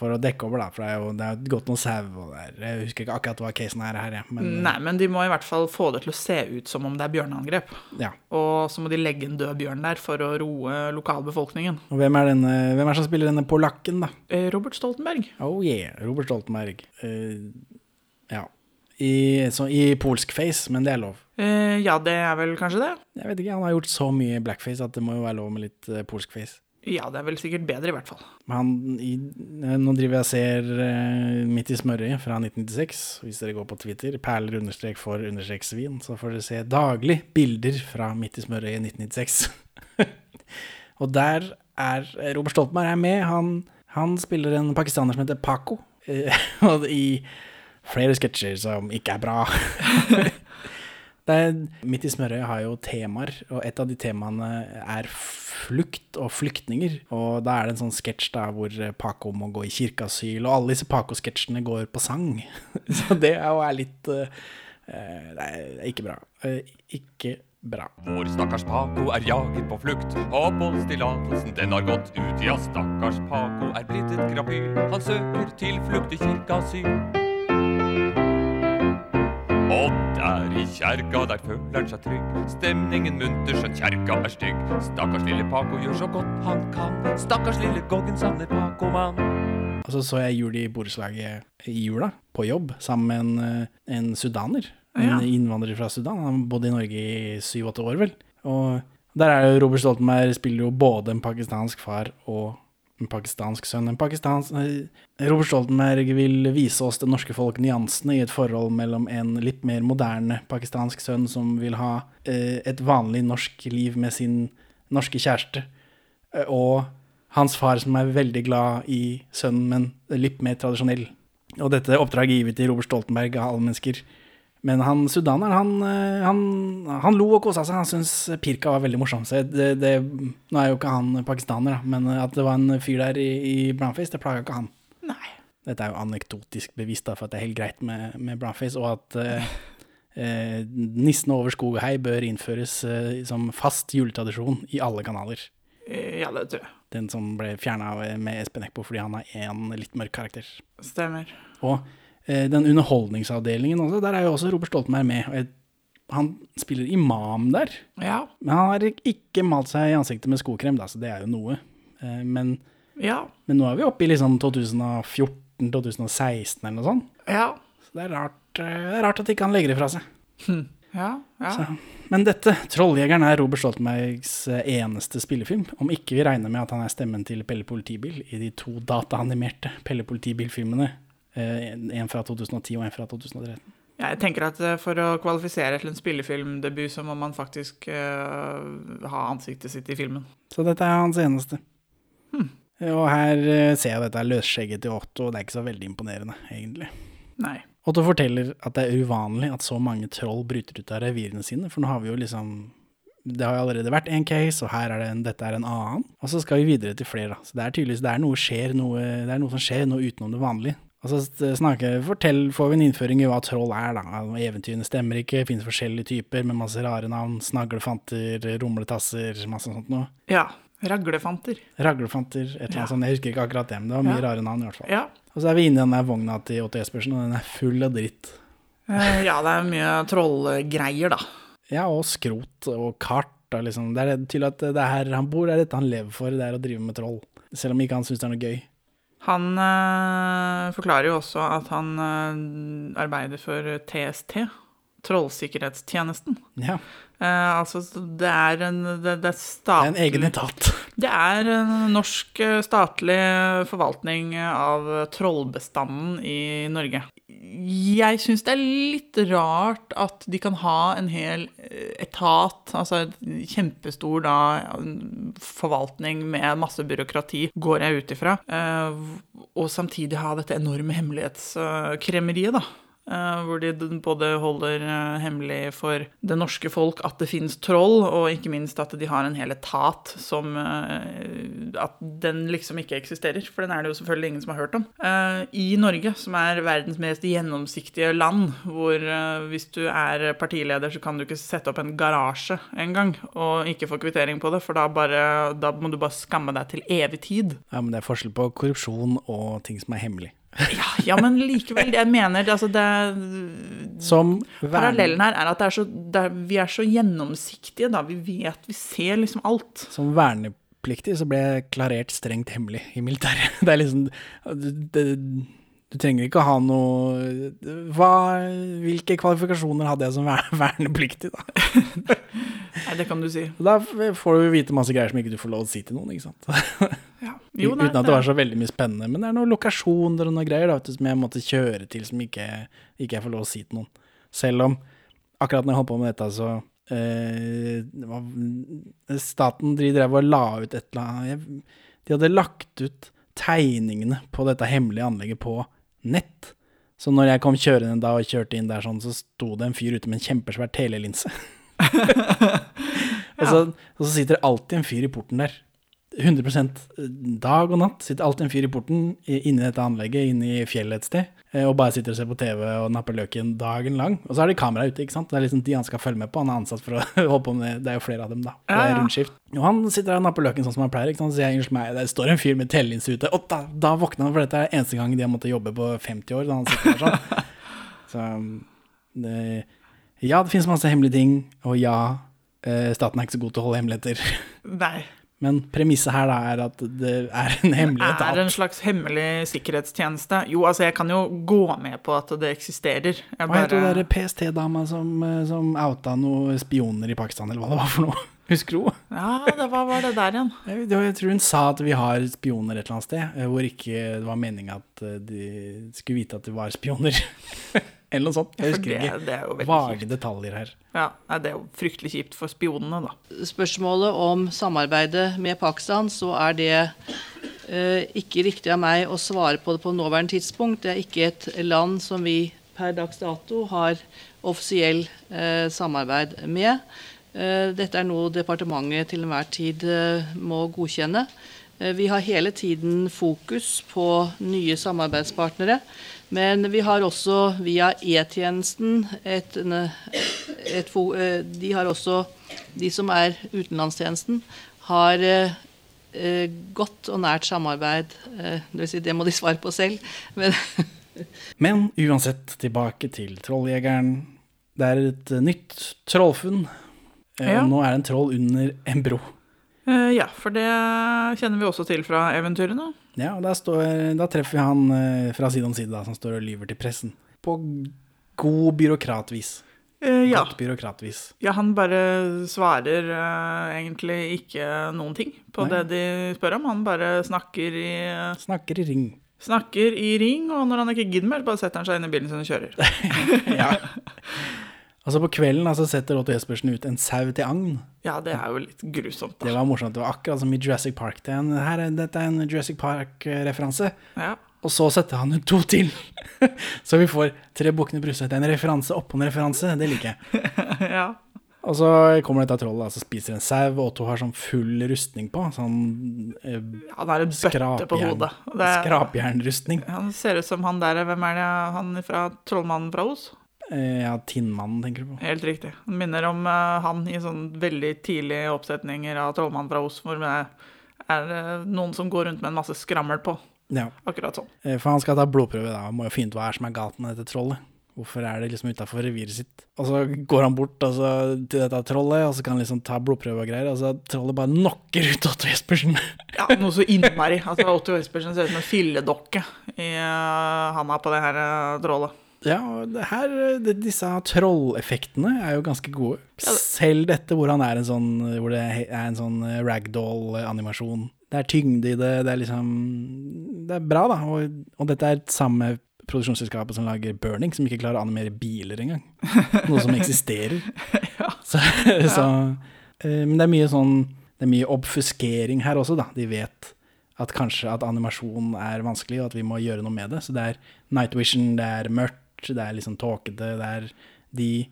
For å dekke over, da. For det er jo det er gått noen sau og det er Jeg husker ikke akkurat hva casen er her. Men Nei, men de må i hvert fall få det til å se ut som om det er bjørneangrep. ja. Og så må de legge en død bjørn der for å roe lokalbefolkningen. Og hvem er, denne, hvem er som spiller denne polakken, da? Eh, Robert Stoltenberg. Oh yeah, Robert Stoltenberg. Uh, ja. I, så, I polsk face, men det er lov. Uh, ja, det er vel kanskje det? Jeg vet ikke, Han har gjort så mye blackface at det må jo være lov med litt uh, polsk face. Ja, det er vel sikkert bedre, i hvert fall. Han, i, eh, nå driver jeg og ser uh, Midt i smørøyet fra 1996. Hvis dere går på Twitter, perler understrek for understrek svin, så får dere se daglig bilder fra Midt i smørøyet 1996. og der er Robert Stoltenberg er med. Han, han spiller en pakistaner som heter Paco. eh, og i flere sketsjer som ikke er bra. Er, Midt i smørøyet har jo temaer, og et av de temaene er flukt og flyktninger. Og da er det en sånn sketsj da hvor Paco må gå i kirkeasyl, og alle disse Paco-sketsjene går på sang. Så det er jo litt uh, Nei, ikke bra. Uh, ikke bra. Vår stakkars Paco er jaget på flukt. Oppholdstillatelsen den har gått ut. Ja, stakkars Paco er blitt et krapyl. Han søker tilflukt i kirkeasyl. Og der i kjerka, der føler han seg trygg. Stemningen munter, skjønt kjerka er stygg. Stakkars lille Paco gjør så godt han kan. Stakkars lille Goggen savner Paco-mann. Og så så jeg jul i borettslaget i jula, på jobb, sammen med en, eh, en sudaner. En Ja. innvandrer fra Sudan. Han bodde i Norge i syv-åtte år, vel. Og der er jo Robert Stoltenberg spiller jo både en pakistansk far og en pakistansk sønn. En pakistansk, Robert Stoltenberg vil vise oss det norske folk nyansene i et forhold mellom en litt mer moderne pakistansk sønn som vil ha eh, et vanlig norsk liv med sin norske kjæreste, eh, og hans far som er veldig glad i sønnen, men litt mer tradisjonell. Og dette oppdraget gir vi til Robert Stoltenberg av alle mennesker. Men han sudaneren, han, eh, han, han lo og kosa seg. Han syntes Pirka var veldig morsom. Så det, det, nå er jo ikke han pakistaner, da, men at det var en fyr der i, i brownface, det plaga ikke han. Nei. Dette er jo anekdotisk bevisst, da, for at det er helt greit med, med brownface, og at eh, eh, over skog og hei bør innføres eh, som fast juletradisjon i alle kanaler. Eh, Ja, det tror jeg. Den som ble fjerna med Espen Eckbo fordi han er en litt mørk karakter. Stemmer. Og eh, den underholdningsavdelingen også, der er jo også Robert Stoltenberg med. Og jeg, han spiller imam der. Ja. Men han har ikke malt seg i ansiktet med skokrem, da, så det er jo noe. Eh, men, Ja. men nå er vi oppe i liksom 2014-2016 eller noe sånt. Ja. Så det er rart, eh, det er rart at ikke han legger det fra seg. Ja. ja. Så. Men dette, 'Trolljegeren', er Robert Stoltenbergs eh, eneste spillefilm, om ikke vi regner med at han er stemmen til Pelle Politibil i de to dataanimerte Pelle Politibil-filmene. Eh, En fra 2010 og en fra 2013. Jeg tenker at eh, for å kvalifisere til en spillefilmdebut, så må man faktisk uh, ha ansiktet sitt i filmen. Så dette er hans eneste. Og her ser jeg dette løsskjegget til Otto, og det er ikke så veldig imponerende, egentlig. Nei. Otto forteller at det er uvanlig at så mange troll bryter ut av revirene sine, for nå har vi jo liksom Det har jo allerede vært én case, og her er det en, dette er en annen. Og så skal vi videre til flere, da. Så det er tydeligvis det er noe, skjer, noe, det er noe som skjer, noe utenom det vanlige. Og så snakker, fortell, får vi en innføring i hva troll er, da. Eventyrene stemmer ikke, finnes forskjellige typer med masse rare navn. Snaglefanter, rumletasser, masse sånt noe. Ja. Raglefanter. Raglefanter, et eller annet Ja. sånt. Jeg husker ikke akkurat det, men det var mye Ja. rare navn i hvert fall. Ja. Og så er vi inne i den der vogna til Otto Jespersen, og den er full av dritt. Eh, ja, det er mye trollgreier, da. Ja, og skrot og kart. Og liksom. Det er tydelig at det er her han bor, det er dette han lever for, det er å drive med troll. Selv om ikke han syns det er noe gøy. Han eh, forklarer jo også at han eh, arbeider for TST, Trollsikkerhetstjenesten. Ja. Eh, altså, det er en det, det er Det er en egen etat. Det er norsk eh, statlig forvaltning av trollbestanden i Norge. Jeg syns det er litt rart at de kan ha en hel eh, etat, altså en kjempestor da, forvaltning med masse byråkrati, går jeg ut ifra, eh, og samtidig ha dette enorme hemmelighetskremeriet, da. Eh, hvor de både holder eh, hemmelig for det norske folk at det finnes troll, og ikke minst at de har en hel etat som eh, At den liksom ikke eksisterer, for den er det jo selvfølgelig ingen som har hørt om. I Norge, som er verdens mest gjennomsiktige land, hvor hvis du er partileder, så kan du ikke sette opp en garasje engang og ikke få kvittering på det, for da, bare, da må du bare skamme deg til evig tid. Ja, men det er forskjell på korrupsjon og ting som er hemmelig. Ja, ja men likevel, jeg mener altså det Som Parallellen her er at er så, er, vi er så gjennomsiktige, da. Vi vet, vi ser liksom alt. Som vernepliktig så ble jeg klarert strengt hemmelig i militæret. Det er liksom det, det, Du trenger ikke å ha noe hva, Hvilke kvalifikasjoner hadde jeg som vernepliktig, da? Nei, det kan du si. Da får du vite masse greier som ikke du får lov å si til noen, ikke sant? Jo, nei, Uten at det var så veldig mye spennende. Men det er noen lokasjoner og noen greier da, du, som jeg måtte kjøre til som ikke, ikke jeg får lov å si til noen. Selv om akkurat når jeg holdt på med dette, så eh, Staten drev og la ut et eller annet De hadde lagt ut tegningene på dette hemmelige anlegget på nett. Så når jeg kom kjørende da og kjørte inn der sånn, så sto det en fyr ute med en kjempesvær telelinse. og, så, og så sitter det alltid en fyr i porten der. 100% dag og natt sitter alltid en fyr i porten i- inni dette anlegget, inne i fjellet et sted, eh, og bare sitter og ser på TV og napper løken dagen lang. Og så har de kamera ute, ikke sant. Det er liksom de han skal følge med på. Han er ansatt for å holde på med det. Det er jo flere av dem, da. Det er rundskift. Og han sitter der og napper løken sånn som han pleier, ikke sant. Så jeg unnskyld meg, det står en fyr med telelinse ute. Og da, da våkner han, for dette er eneste gang de har måttet jobbe på 50 år, da han sitter der sånn. Så det, ja, det finnes masse hemmelige ting, og ja, eh, staten er ikke så god til å holde hemmeligheter. Nei. Men premisset her da er at det er en hemmelig Er etat. en slags hemmelig sikkerhetstjeneste. Jo, altså, jeg kan jo gå med på at det eksisterer. Jeg Hva heter hun bare- der PST-dama som, eh, som outa noen spioner i Pakistan, eller hva det var for noe? Husker du? Ja, det, hva var det der igjen? Jeg, jeg tror hun sa at vi har spioner et eller annet sted, eh, hvor ikke det var meninga at eh, de skulle vite at det var spioner. eller noe sånt. Jeg husker ikke. det er jo veldig Vage detaljer her. Ja, Det er jo fryktelig kjipt for spionene, da. spørsmålet om samarbeidet med Pakistan, så er det eh, ikke riktig av meg å svare på det på nåværende tidspunkt. Det er ikke et land som vi per dags dato har offisiell eh, samarbeid med. Eh, dette er noe departementet til enhver tid eh, må godkjenne. Eh, vi har hele tiden fokus på nye samarbeidspartnere. Men vi har også via E-tjenesten et, et, eh, De har også De som er utenlandstjenesten, har eh, godt og nært samarbeid. Eh, det, vil si, det må de svare på selv. Men Men uansett, tilbake til Trolljegeren. Det er et nytt trollfunn. Ja. Nå er det en troll under en bro. Eh, ja, for det kjenner vi også til fra eventyrene. Ja, og da, treffer vi han eh, fra side om side da, som står og lyver til pressen. På god byråkratvis. Uh, ja. Godt byråkratvis. ja, han bare svarer uh, egentlig ikke noen ting på Nei. det de spør om. Han bare snakker i Snakker i ring. Snakker i ring, og når han ikke gidder mer, bare setter han seg inn i bilen sin og kjører. ja. Altså På kvelden altså, setter Otto Jespersen ut en sau til agn. Ja, det er jo litt grusomt, da. Det var morsomt. Det var akkurat som i Jurassic Park. Det er en, her, er- dette er en Jurassic Park-referanse. Ja. Og så setter han ut to til. så vi får tre bukkene Bruseth. En referanse oppå en referanse. Det liker jeg. ja. Og så kommer dette trollet og spiser en sau, og Otto har sånn full rustning på. Sånn eh, Han har en bøtte på hodet. Det er- Skrapjernrustning. Han ser ut som han der, hvem er det, han fra Trollmannen fra Os? Eh, ja, Tinnmannen, tenker du på. Helt riktig. Han minner om uh, han i sånn veldig tidlige oppsetninger av Trollmannen fra Os, hvor det er uh, noen som går rundt med en masse skrammel på. Ja. Akkurat sånn. For han skal ta blodprøve, da. Han må jo finne ut hva er som er galt med dette trollet. Hvorfor er det liksom utafor reviret sitt? Og så går han bort altså, til dette trollet, og så kan han liksom ta blodprøve og greier, og så trollet bare knocker ut Otto Jespersen. Ja, noe så innmari. Altså, Otto Jespersen ser ut som en filledokke i uh, handa på det her trollet. Ja, her, det, disse trolleffektene er jo ganske gode. Selv dette hvor han er en sånn Hvor det er en sånn ragdoll-animasjon. Det er tyngde i det, det er liksom Det er bra, da. Og, og dette er samme produksjonsselskapet som lager Burning, som ikke klarer å animere biler engang. Noe som eksisterer. Så, så eh, Men det er mye sånn Det er mye obfuskering her også, da. De vet at kanskje at animasjon er vanskelig, og at vi må gjøre noe med det. Så det er night vision, det er mørkt, det er liksom tåkete, det er De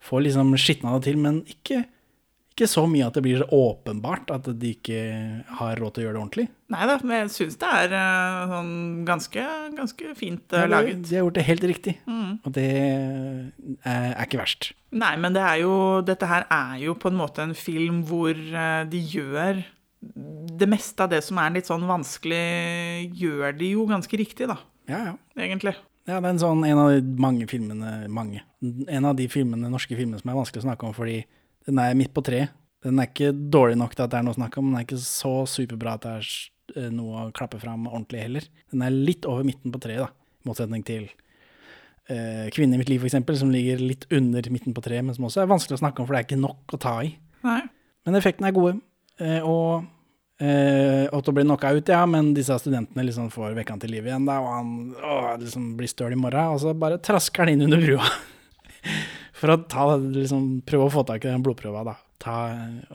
får liksom skitna det til, men ikke, ikke så mye at det blir så åpenbart at de ikke har råd til å gjøre det ordentlig. Nei da, men jeg syns det er eh, sånn ganske, ganske fint Ja, eh, det- laget. De har gjort det helt riktig, Mm. og det er, er ikke verst. Nei, men det er jo, dette her er jo på en måte en film hvor eh, de gjør Det meste av det som er litt sånn vanskelig, gjør de jo ganske riktig, da. Ja, ja. Egentlig. Ja, det er en sånn en av de mange filmene Mange. En av de filmene, norske filmene som er vanskelig å snakke om fordi den er midt på treet. Den er ikke dårlig nok til at det er noe å snakke om, men den er ikke så superbra at det er eh, noe å klappe fram ordentlig heller. Den er litt over midten på treet, da, i motsetning til uh, 'Kvinne i mitt liv', eksempel, som ligger litt under midten på treet, men som også er vanskelig å snakke om, for det er ikke nok å ta i. Nei. Men effektene er gode, uh, og eh, Otto blir knocka ut, ja, men disse studentene liksom får vekka han til liv igjen, da, og han å, liksom blir støl i morgen, og så bare trasker han inn under brua. For å ta, liksom, prøve å få tak i den blodprøva, da. Ta,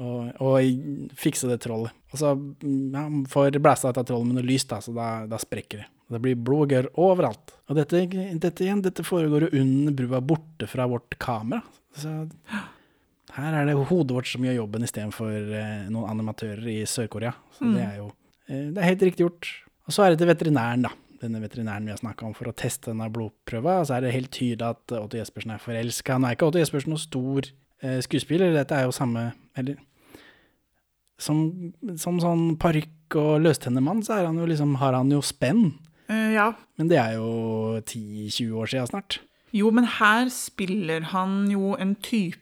og, og fikse det trollet. Og så mm, ja, får blæsta dette trollet med noe lys, da, så da, da sprekker det. Det blir blod og gørr overalt. Og dette, dette igjen, dette foregår jo under brua, borte fra vårt kamera. Så her er det hodet vårt som gjør jobben istedenfor eh, noen animatører i Sør-Korea. Så Mm. det er jo eh, det er helt riktig gjort. Og så er det til veterinæren, da. Denne veterinæren vi har snakka om for å teste denne blodprøva. Så er det helt tydelig at Otto Jespersen er forelska. Nå er ikke Otto Jespersen noen stor eh, skuespiller, dette er jo samme Eller som, som sånn parykk- og løstennemann, så han liksom, har han jo spenn. Uh, ja. Men det er jo 10-20 år siden snart. Jo, men her spiller han jo en type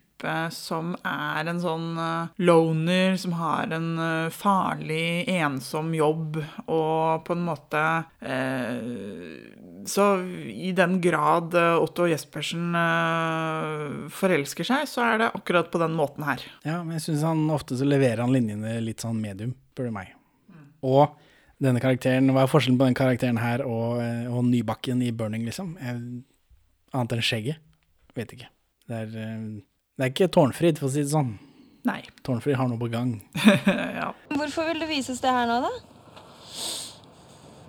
som er en sånn eh, loner, som har en eh, farlig, ensom jobb, og på en måte eh, Så i den grad eh, Otto Jespersen eh, forelsker seg, så er det akkurat på den måten her. Ja, men jeg syns han ofte så leverer han linjene litt sånn medium, spør du meg. Og denne karakteren, hva er forskjellen på den karakteren her og, og Nybakken i Burning, liksom? Jeg, annet enn skjegget? Vet ikke. Det er, eh, det er ikke Tårnfrid, for å si det sånn. Nei. Tårnfrid har noe på gang. ja. Hvorfor vil det vises det her nå, da?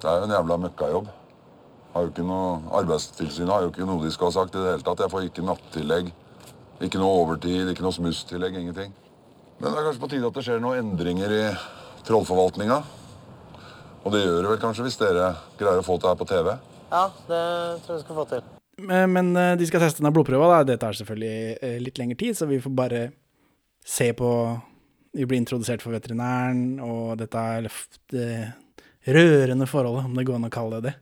Det er jo en jævla møkkajobb. Har jo ikke noe, Arbeidstilsynet har jo ikke noe de skal ha sagt i det hele tatt. Jeg får ikke nattillegg, ikke noe overtid, ikke noe smusstillegg, ingenting. Men det er kanskje på tide at det skjer noen endringer i trollforvaltninga. Og det gjør det vel kanskje hvis dere greier å få det her på TV. Ja, det tror jeg vi skal få til. Men, men eh, de skal teste denne blodprøva, da. Det tar selvfølgelig eh, litt lengre tid, så vi får bare se på Vi blir introdusert for veterinæren, og dette er det rørende forholdet, om det går an å kalle det det.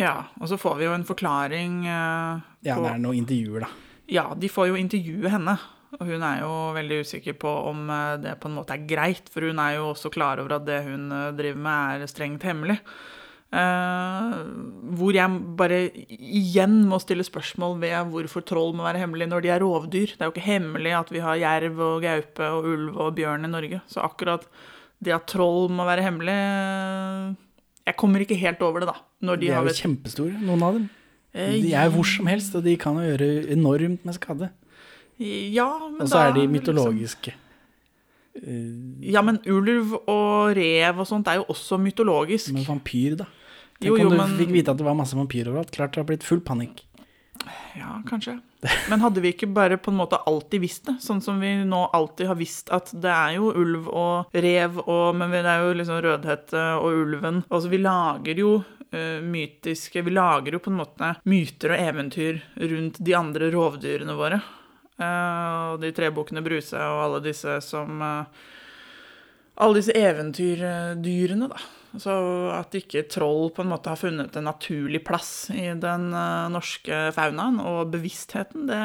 Ja, og så får vi jo en forklaring eh, Ja, det er noen intervjuer, da. Ja, de får jo intervjue henne. Og hun er jo veldig usikker på om eh, det på en måte er greit, for hun er jo også klar over at det hun eh, driver med, er strengt hemmelig. Eh, hvor jeg bare igjen må stille spørsmål ved hvorfor troll må være hemmelig når de er rovdyr. Det er jo ikke hemmelig at vi har jerv og gaupe og ulv og bjørn i Norge. Så akkurat det at troll må være hemmelig eh, Jeg kommer ikke helt over det, da. Når de, De er har jo kjempestore, noen av dem. Eh, De er hvor som helst, og de kan jo gjøre enormt med skade. Ja, men Og så er da de liksom- mytologiske. Ja, men ulv og rev og sånt er jo også mytologisk. Men vampyr, da? Tenk Jo, jo, om du men- fikk vite at det var masse vampyrer overalt. Klart det har blitt full panikk. Ja, kanskje. Men hadde vi ikke bare på en måte alltid visst det? Sånn som vi nå alltid har visst at det er jo ulv og rev, og, men det er jo liksom Rødhette og ulven. Altså, vi lager jo uh, mytiske Vi lager jo på en måte myter og eventyr rundt de andre rovdyrene våre. Uh, og de trebukkene Bruse og alle disse som uh, Alle disse eventyrdyrene, da. Så at ikke troll på en måte har funnet en naturlig plass i den eh, norske faunaen og bevisstheten, det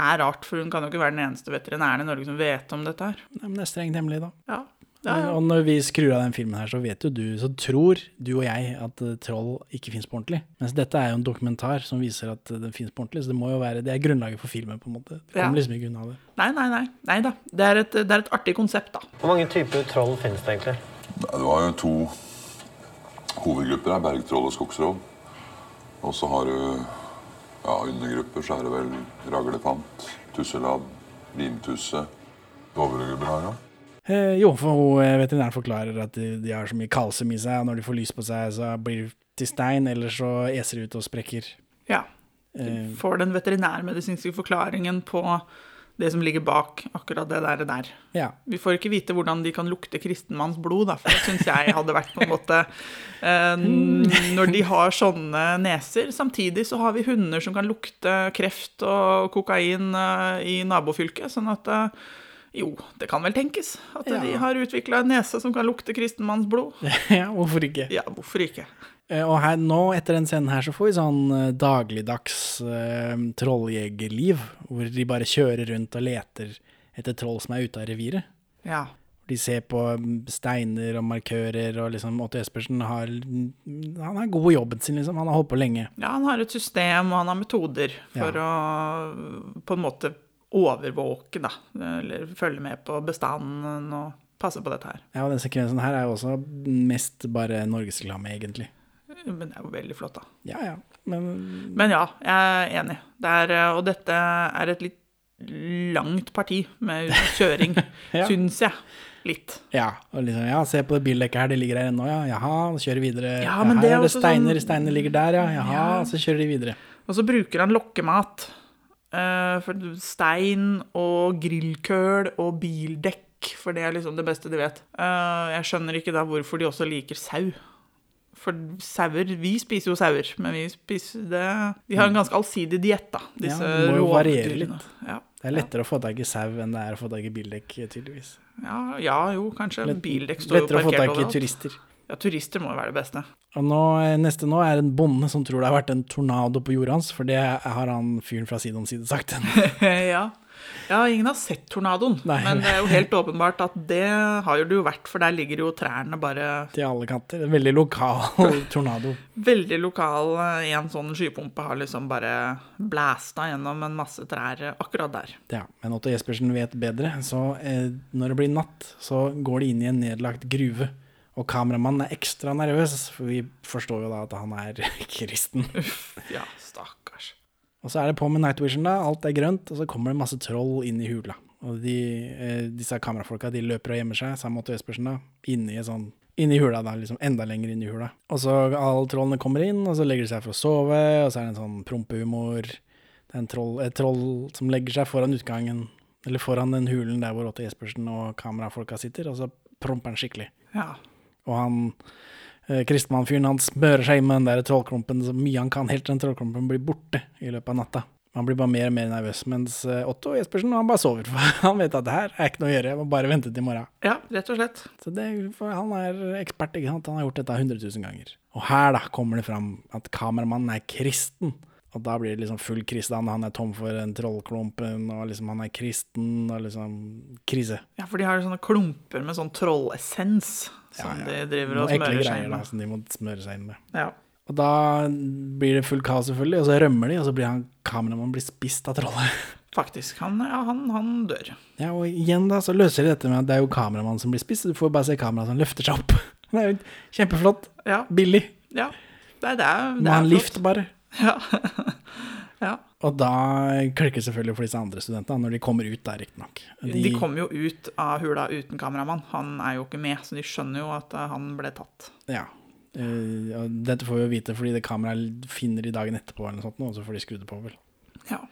er rart, for hun kan jo ikke være den eneste veterinæren i Norge som vet om dette her. Nei, men det er strengt hemmelig, da. Ja. Ja, ja. Og når vi skrur av den filmen her, så vet jo du, så tror du og jeg at eh, troll ikke fins på ordentlig. Mens dette er jo en dokumentar som viser at eh, den fins på ordentlig, så det må jo være, det er grunnlaget for filmen, på en måte. Du Ja. kommer liksom ikke unna det. Nei, nei, nei. nei da. Det er, et, det er et artig konsept, da. Hvor mange typer troll finnes det egentlig? Det var jo to hovedgrupper her, bergtroll og skogsroll. Og så har du ja, undergrupper, så er det vel raglepant, tusselabb, limtusse. Overgrupper her, ja. Eh, jo, for hun, eh, veterinæren forklarer at de, de har så mye kalsium i seg, og når de får lys på seg, så blir de til stein, eller så eser de ut og sprekker. Ja. Du Får den veterinærmedisinske forklaringen på det som ligger bak akkurat det der. der. ja. Vi får ikke vite hvordan de kan lukte kristenmanns blod, da, for det syns jeg hadde vært på en måte eh, Når de har sånne neser. Samtidig så har vi hunder som kan lukte kreft og kokain eh, i nabofylket. Sånn at eh, jo, det kan vel tenkes at Ja. de har utvikla en nese som kan lukte kristenmanns blod. ja, hvorfor ikke? Ja, hvorfor ikke? Eh, Og her, nå, etter den scenen her, så får vi sånn eh, dagligdags eh, trolljegerliv, hvor de bare kjører rundt og leter etter troll som er ute av reviret. Ja. De ser på mm, steiner og markører, og liksom Otto Espersen har mm, Han er god i jobben sin, liksom. Han har holdt på lenge. Ja, han har et system, og han har metoder for å på en måte overvåke, da. Eller følge med på bestanden og passe på dette her. Ja, og den sekvensen her er jo også mest bare norgesreklame, egentlig. Men det er jo veldig flott, da. Ja, ja. Men Men ja, jeg er enig. Det er, eh, og dette er et litt langt parti med kjøring, Ja. syns jeg. Litt. Ja, og liksom, ja, se på det bildekket her, det ligger her ennå, ja. Jaha, kjører videre. Ja, Ja, men her det er det også steiner, sånn- steiner ligger der, ja. Jaha, Ja. så kjører de videre. Og så bruker han lokkemat. Uh, for stein og grillkøl og bildekk, for det er liksom det beste de vet. Uh, jeg skjønner ikke da hvorfor de også liker sau. For sauer Vi spiser jo sauer, men vi spiser det De har en ganske allsidig diett, da. Ja, Disse det må jo variere litt. Ja. Det er lettere å få tak i sau enn det er å få tak i bildekk, tydeligvis. Ja, ja, jo, kanskje. Lett- Bildekk står jo lettere å få tak i turister. Ja, turister må jo være det beste. Og nå, eh, neste nå er en bonde som tror det har vært en tornado på jorda hans, for det har han fyren fra side om side sagt. ja. Ja, ingen har sett tornadoen, Nei. men det er jo helt åpenbart at det har jo det jo vært, for der ligger jo trærne bare Til alle kanter. En veldig lokal tornado. veldig lokal. En sånn skypumpe har liksom bare blæsta gjennom en masse trær akkurat der. Ja, men Otto Jespersen vet bedre, så eh, når det blir natt, så går de inn i en nedlagt gruve. Og kameramannen er ekstra nervøs, for vi forstår jo da at han er kristen. Uff, Ja, stakkars. Og så er det på med night vision, da. Alt er grønt, og så kommer det masse troll inn i hula. Og de, eh, disse kamerafolka de løper og gjemmer seg, sammen med Otto Jespersen, da. Inni i sånn Inni hula, da. Liksom enda lenger inn i hula. Og så alle trollene kommer inn, og så legger de seg for å sove, og så er det en sånn prompehumor. Det er en troll, et troll som legger seg foran utgangen, eller foran den hulen der hvor Otto Jespersen og kamerafolka sitter, og så promper han skikkelig. Ja. Og han Kristmann-fyren han smører seg inn med den der trollklumpen så mye han kan, helt til den trollklumpen blir borte i løpet av natta. Han blir bare mer og mer nervøs, mens eh, Otto Jespersen han bare sover. For han vet at det her er ikke noe å gjøre, jeg må bare vente til i morgen. ja, rett og slett. Så det, han er ekspert, ikke sant? Han har gjort dette 100 000 ganger. Og her da kommer det fram at kameramannen er kristen. Og da blir det liksom full krise. Han er tom for en trollklumpen, og liksom han er kristen, og liksom krise. Ja, for de har jo sånne klumper med sånn trollessens som de driver og smører seg greier inn da, med. som de må smøre seg inn med. Ja. Og da blir det full kaos, selvfølgelig, og så rømmer de, og så blir han kameramannen blir spist av trollet. Faktisk. Han, ja, han, han dør. Ja, og igjen da, så løser de dette med at det er jo kameramannen som blir spist, så du får bare se kameraet som løfter seg opp. Det er jo kjempeflott. Ja. Billig. Ja. Det, er- det er, det Må ha er en flott. lift, bare. Ja. ja. Og da klikker selvfølgelig for disse andre studentene, når de kommer ut der, riktignok. De kommer jo ut av hula uten kameramann. Han er jo ikke med, så de skjønner jo at eh, han ble tatt. Ja. Uh, dette får vi jo vite fordi det kameraet finner de dagen etterpå, eller noe sånt, og så får de skrudd det på, vel. Ja.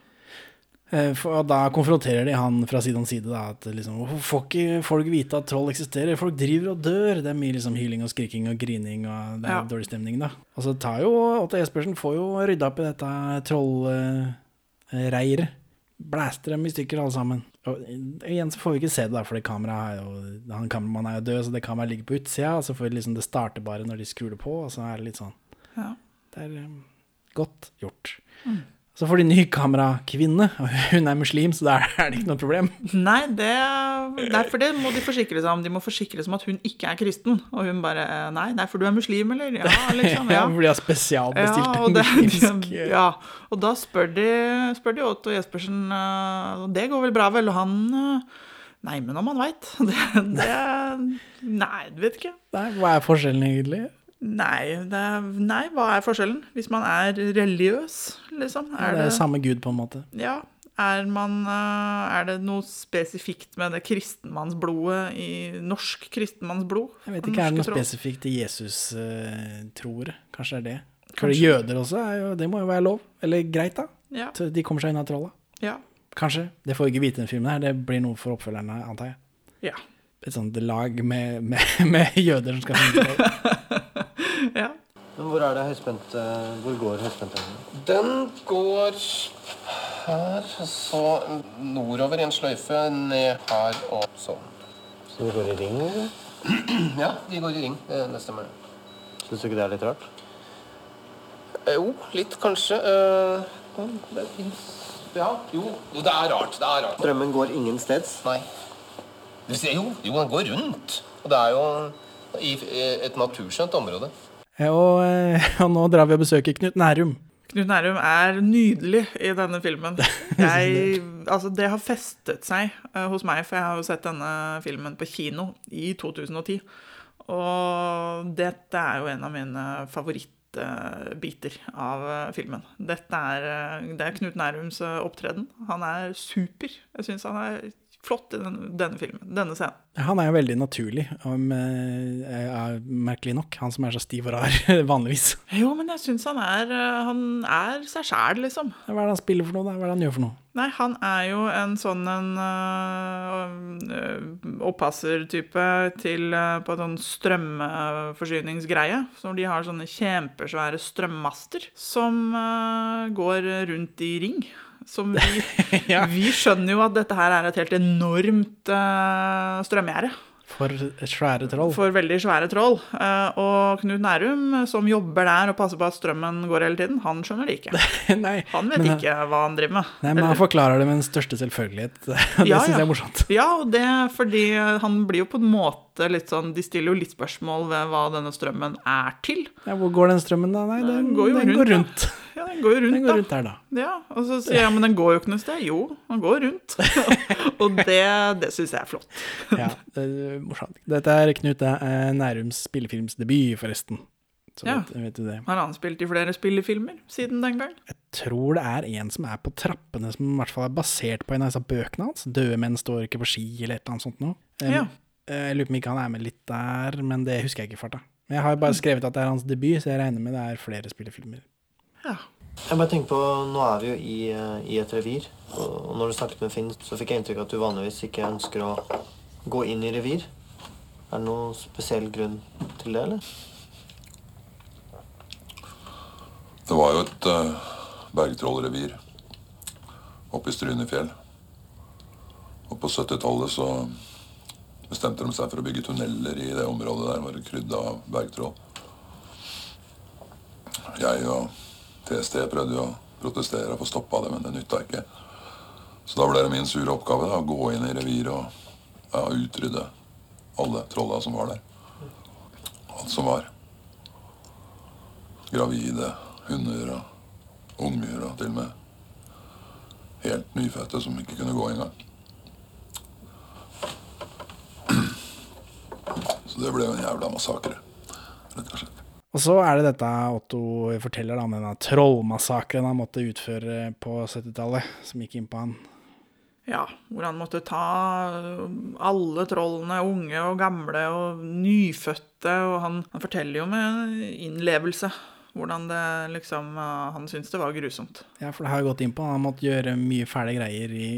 Eh, For, da konfronterer de han fra side om side. Da, at liksom, får ikke folk vite at troll eksisterer? Folk driver og dør. Det er mye liksom, hyling og skriking og grining, og det er Ja. dårlig stemning. da. Og så tar jo Otto Jespersen får jo rydda opp i dette trollreiret. Blæster dem i stykker, alle sammen. Og igjen så får vi ikke se det, da, fordi kameraet er jo, han kameramannen er jo død, så det kameraet ligger på utsida. Og så får vi liksom det starter bare når de skrur det på, og så er det litt sånn Ja. Det er eh, godt gjort. Mm. Så får de ny kamerakvinne, og hun er muslim, så da er det ikke noe problem. Nei, det, derfor for det må de forsikre seg om. De må forsikre seg om at hun ikke er kristen. Og hun bare Nei, nei, for du er muslim, eller? Ja, liksom. Ja, for de har spesialbestilt Ja, og, det, muslimsk de, ja, og da spør de, spør de Otto Jespersen eh, det går vel bra, vel? Og han eh, Nei, men om han veit. Det, det Nei, du vet ikke. Nei, Hva er forskjellen, egentlig? Nei, det, nei, hva er forskjellen? Hvis man er religiøs, liksom? Ja, det er samme gud, på en måte. Ja. Er, man, eh, er det noe spesifikt med det kristenmannsblodet i norsk kristenmannsblod? Jeg vet ikke, Er det noe tro? spesifikt i Jesus-troere? Kanskje det er det? For jøder også, er jo, det må jo være lov. Eller greit, da. Ja. De kommer seg unna trolla. Ja. Kanskje. Det får vi ikke vite i den filmen her. Det blir noe for oppfølgerne, antar jeg. Ja. Et sånt lag med, med, med jøder som skal finne ut ja. Men hvor er det høyspent eh, Hvor går høyspent? Den går her, så nordover i en sløyfe, ned her og sånn. Så de går i ring? eller? Ja, de går i ring. Det, det stemmer. Syns du ikke det er litt rart? Eh, Jo, litt kanskje. Eh, Det fins Ja, jo, jo, det er rart. Det er rart. Strømmen går ingen steds? Nei. Du ser jo, jo, den går rundt. Og det er jo i et naturskjønt område. Ja, og, eh, og nå drar vi og besøker Knut Nærum. Knut Nærum er nydelig i denne filmen. Jeg, altså det har festet seg eh, hos meg, for jeg har jo sett denne filmen på kino i 2010. Og dette er jo en av mine favorittbiter av eh, filmen. Dette er, eh, det er Knut Nærums eh, opptreden. Han er super. Jeg syns han er flott i denne, denne filmen, denne scenen. Han er jo veldig naturlig, om, eh, er merkelig nok. Han som er så stiv og rar vanligvis. Jo, men jeg syns han eh, Han er seg sjæl, liksom. Hva er det han spiller for noe, da? Hva er det han gjør for noe? Nei, han er jo en sånn en øh, oppassertype til uh, på en sånn strømforsyningsgreie. Så de har sånne kjempesvære strømmaster som uh, går rundt i ring. Som vi, vi skjønner jo at dette her er et helt enormt uh, strømgjerde. For svære troll. For veldig svære troll. Eh, og Knut Nærum, som jobber der og passer på at strømmen går hele tiden, han skjønner det ikke. Nei, Han vet men- ikke hva han driver med. Nei, men han forklarer det med den største selvfølgelighet. Det Ja, syns ja. jeg er morsomt. Ja, og det fordi han blir jo på en måte litt sånn De stiller jo litt spørsmål ved hva denne strømmen er til. Ja, hvor går den strømmen, da? Nei, den, går jo den rundt, går rundt. Ja, den går jo rundt, Den går da. rundt der, da. Ja, Og så sier jeg men den går jo ikke noe sted. Jo, den går rundt. og det, det syns jeg er flott. Ja, det er morsomt. Dette er Knut eh, Nærums spillefilmsdebut, forresten. Så Ja. vet, vet. Har han spilt i flere spillefilmer siden den gang? Jeg tror det er en som er på trappene, som i hvert fall er basert på en av disse bøkene hans. 'Døde menn står ikke på ski', eller et eller annet sånt noe. Um, Ja. Jeg lurer på om ikke han er med litt der, men det husker jeg ikke i farta. Men jeg har bare skrevet at det er hans debut, så jeg regner med det er flere spillefilmer. Jeg bare tenker på, Nå er vi jo i, eh, i et revir. Og og når du snakket med Finn, så fikk jeg inntrykk av at du vanligvis ikke ønsker å gå inn i revir. Er det noen spesiell grunn til det, eller? Det var jo et uh, bergtrollrevir oppe i Strynefjell. Og på 70-tallet så bestemte de seg for å bygge tunneler i det området der. var det krydd av bergtroll. Jeg og TST prøvde å protestere og få stoppa det, men det nytta ikke. Så da ble det min sure oppgave da, å gå inn i reviret og ja, utrydde alle trolla som var der. Alt som var. Gravide hunder og unger og til og med helt nyfødte som ikke kunne gå engang. Så det ble jo en jævla massakre, rett og slett. Og så er det dette Otto forteller, da, om denne trollmassakren han måtte utføre på 70-tallet, som gikk inn på han. Ja, hvor han måtte ta alle trollene, unge og gamle og nyfødte, og han, han forteller jo med innlevelse hvordan det liksom eh, Han syntes det var grusomt. Ja, for det har jo gått inn på han. Han måtte gjøre mye fæle greier i,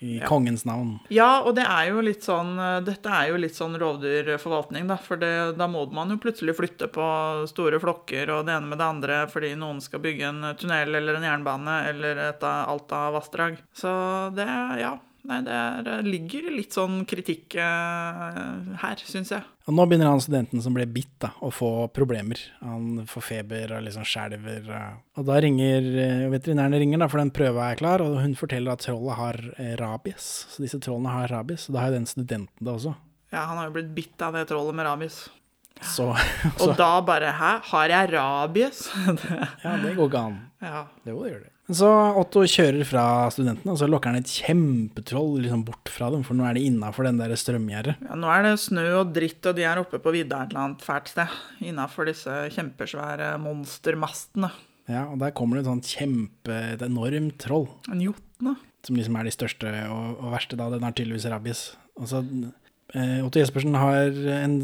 i Ja. kongens navn. Ja, og det er jo litt sånn eh, Dette er jo litt sånn rovdyrforvaltning, da. For det, da må man jo plutselig flytte på store flokker og det ene med det andre fordi noen skal bygge en tunnel eller en jernbane eller et av- alt av vassdrag. Så det Ja. Nei, det er, ligger litt sånn kritikk eh, her, syns jeg. Og nå begynner han studenten som ble bitt, da, å få problemer. Han får feber og liksom skjelver. eh. Og da ringer veterinærene, ringer, da, for den prøva er klar, og hun forteller at trollet har eh, rabies. Så disse trollene har rabies, og da har jo den studenten det også. Ja, han har jo blitt bitt av det trollet med rabies. Så, Og da bare Hæ, har jeg rabies? Ja, det går ikke an. Ja. Det, det gjør det. Så Otto kjører fra studentene, og så lokker han et kjempetroll liksom bort fra dem, for nå er de innafor den der strømgjerdet. Ja, nå er det snø og dritt, og de er oppe på vidda et eller annet fælt sted. Innafor disse kjempesvære monstermastene. Ja, og der kommer det et sånt kjempe, et enormt troll. En jotne. Som liksom er de største og, og verste, da. Den har tydeligvis rabies. Og så eh, Otto Jespersen har en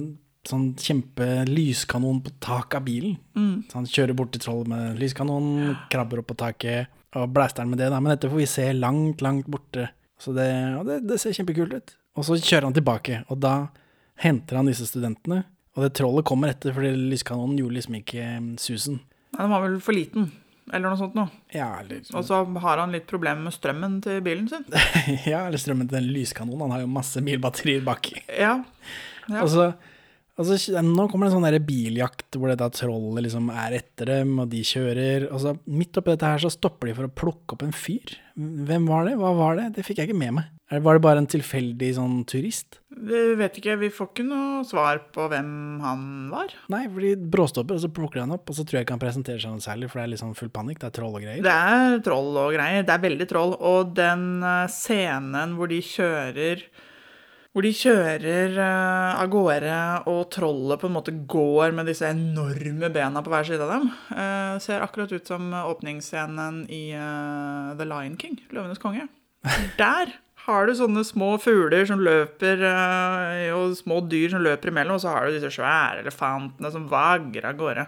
sånn kjempe lyskanon på taket av bilen. Mm. Så han kjører bort til trollet med lyskanonen, krabber opp på taket og blæster den med det. Da. Men dette får vi se langt, langt borte. Så det, og det, det ser kjempekult ut. Og så kjører han tilbake, og da henter han disse studentene. Og det trollet kommer etter, fordi lyskanonen gjorde liksom ikke eh, susen. Nei, den var vel for liten, eller noe sånt noe. Ja, eller, Og så har han litt problemer med strømmen til bilen sin. ja, eller strømmen til den lyskanonen. Han har jo masse bilbatterier baki. Ja. ja. Og så, og så nå kommer det en sånn biljakt hvor dette trollet liksom er etter dem, og de kjører. Altså, midt oppi dette her så stopper de for å plukke opp en fyr. Hvem var det? Hva var det? Det fikk jeg ikke med meg. Var det bare en tilfeldig sånn turist? Vi vet ikke, vi får ikke noe svar på hvem han var. Nei, for de bråstopper, og så plukker de han opp, og så tror jeg ikke han presenterer seg noe særlig, for det er liksom full panikk. Det er troll og greier. Det er troll og greier. Det er veldig troll. Og den eh, scenen hvor de kjører hvor de kjører uh, av gårde, og trollet på en måte går med disse enorme bena på hver side av dem, Uh, ser akkurat ut som åpningsscenen i uh, The Lion King, Løvenes konge. Der har du sånne små fugler som løper, og små dyr som løper imellom, og så har du disse svære elefantene som vagrer av gårde.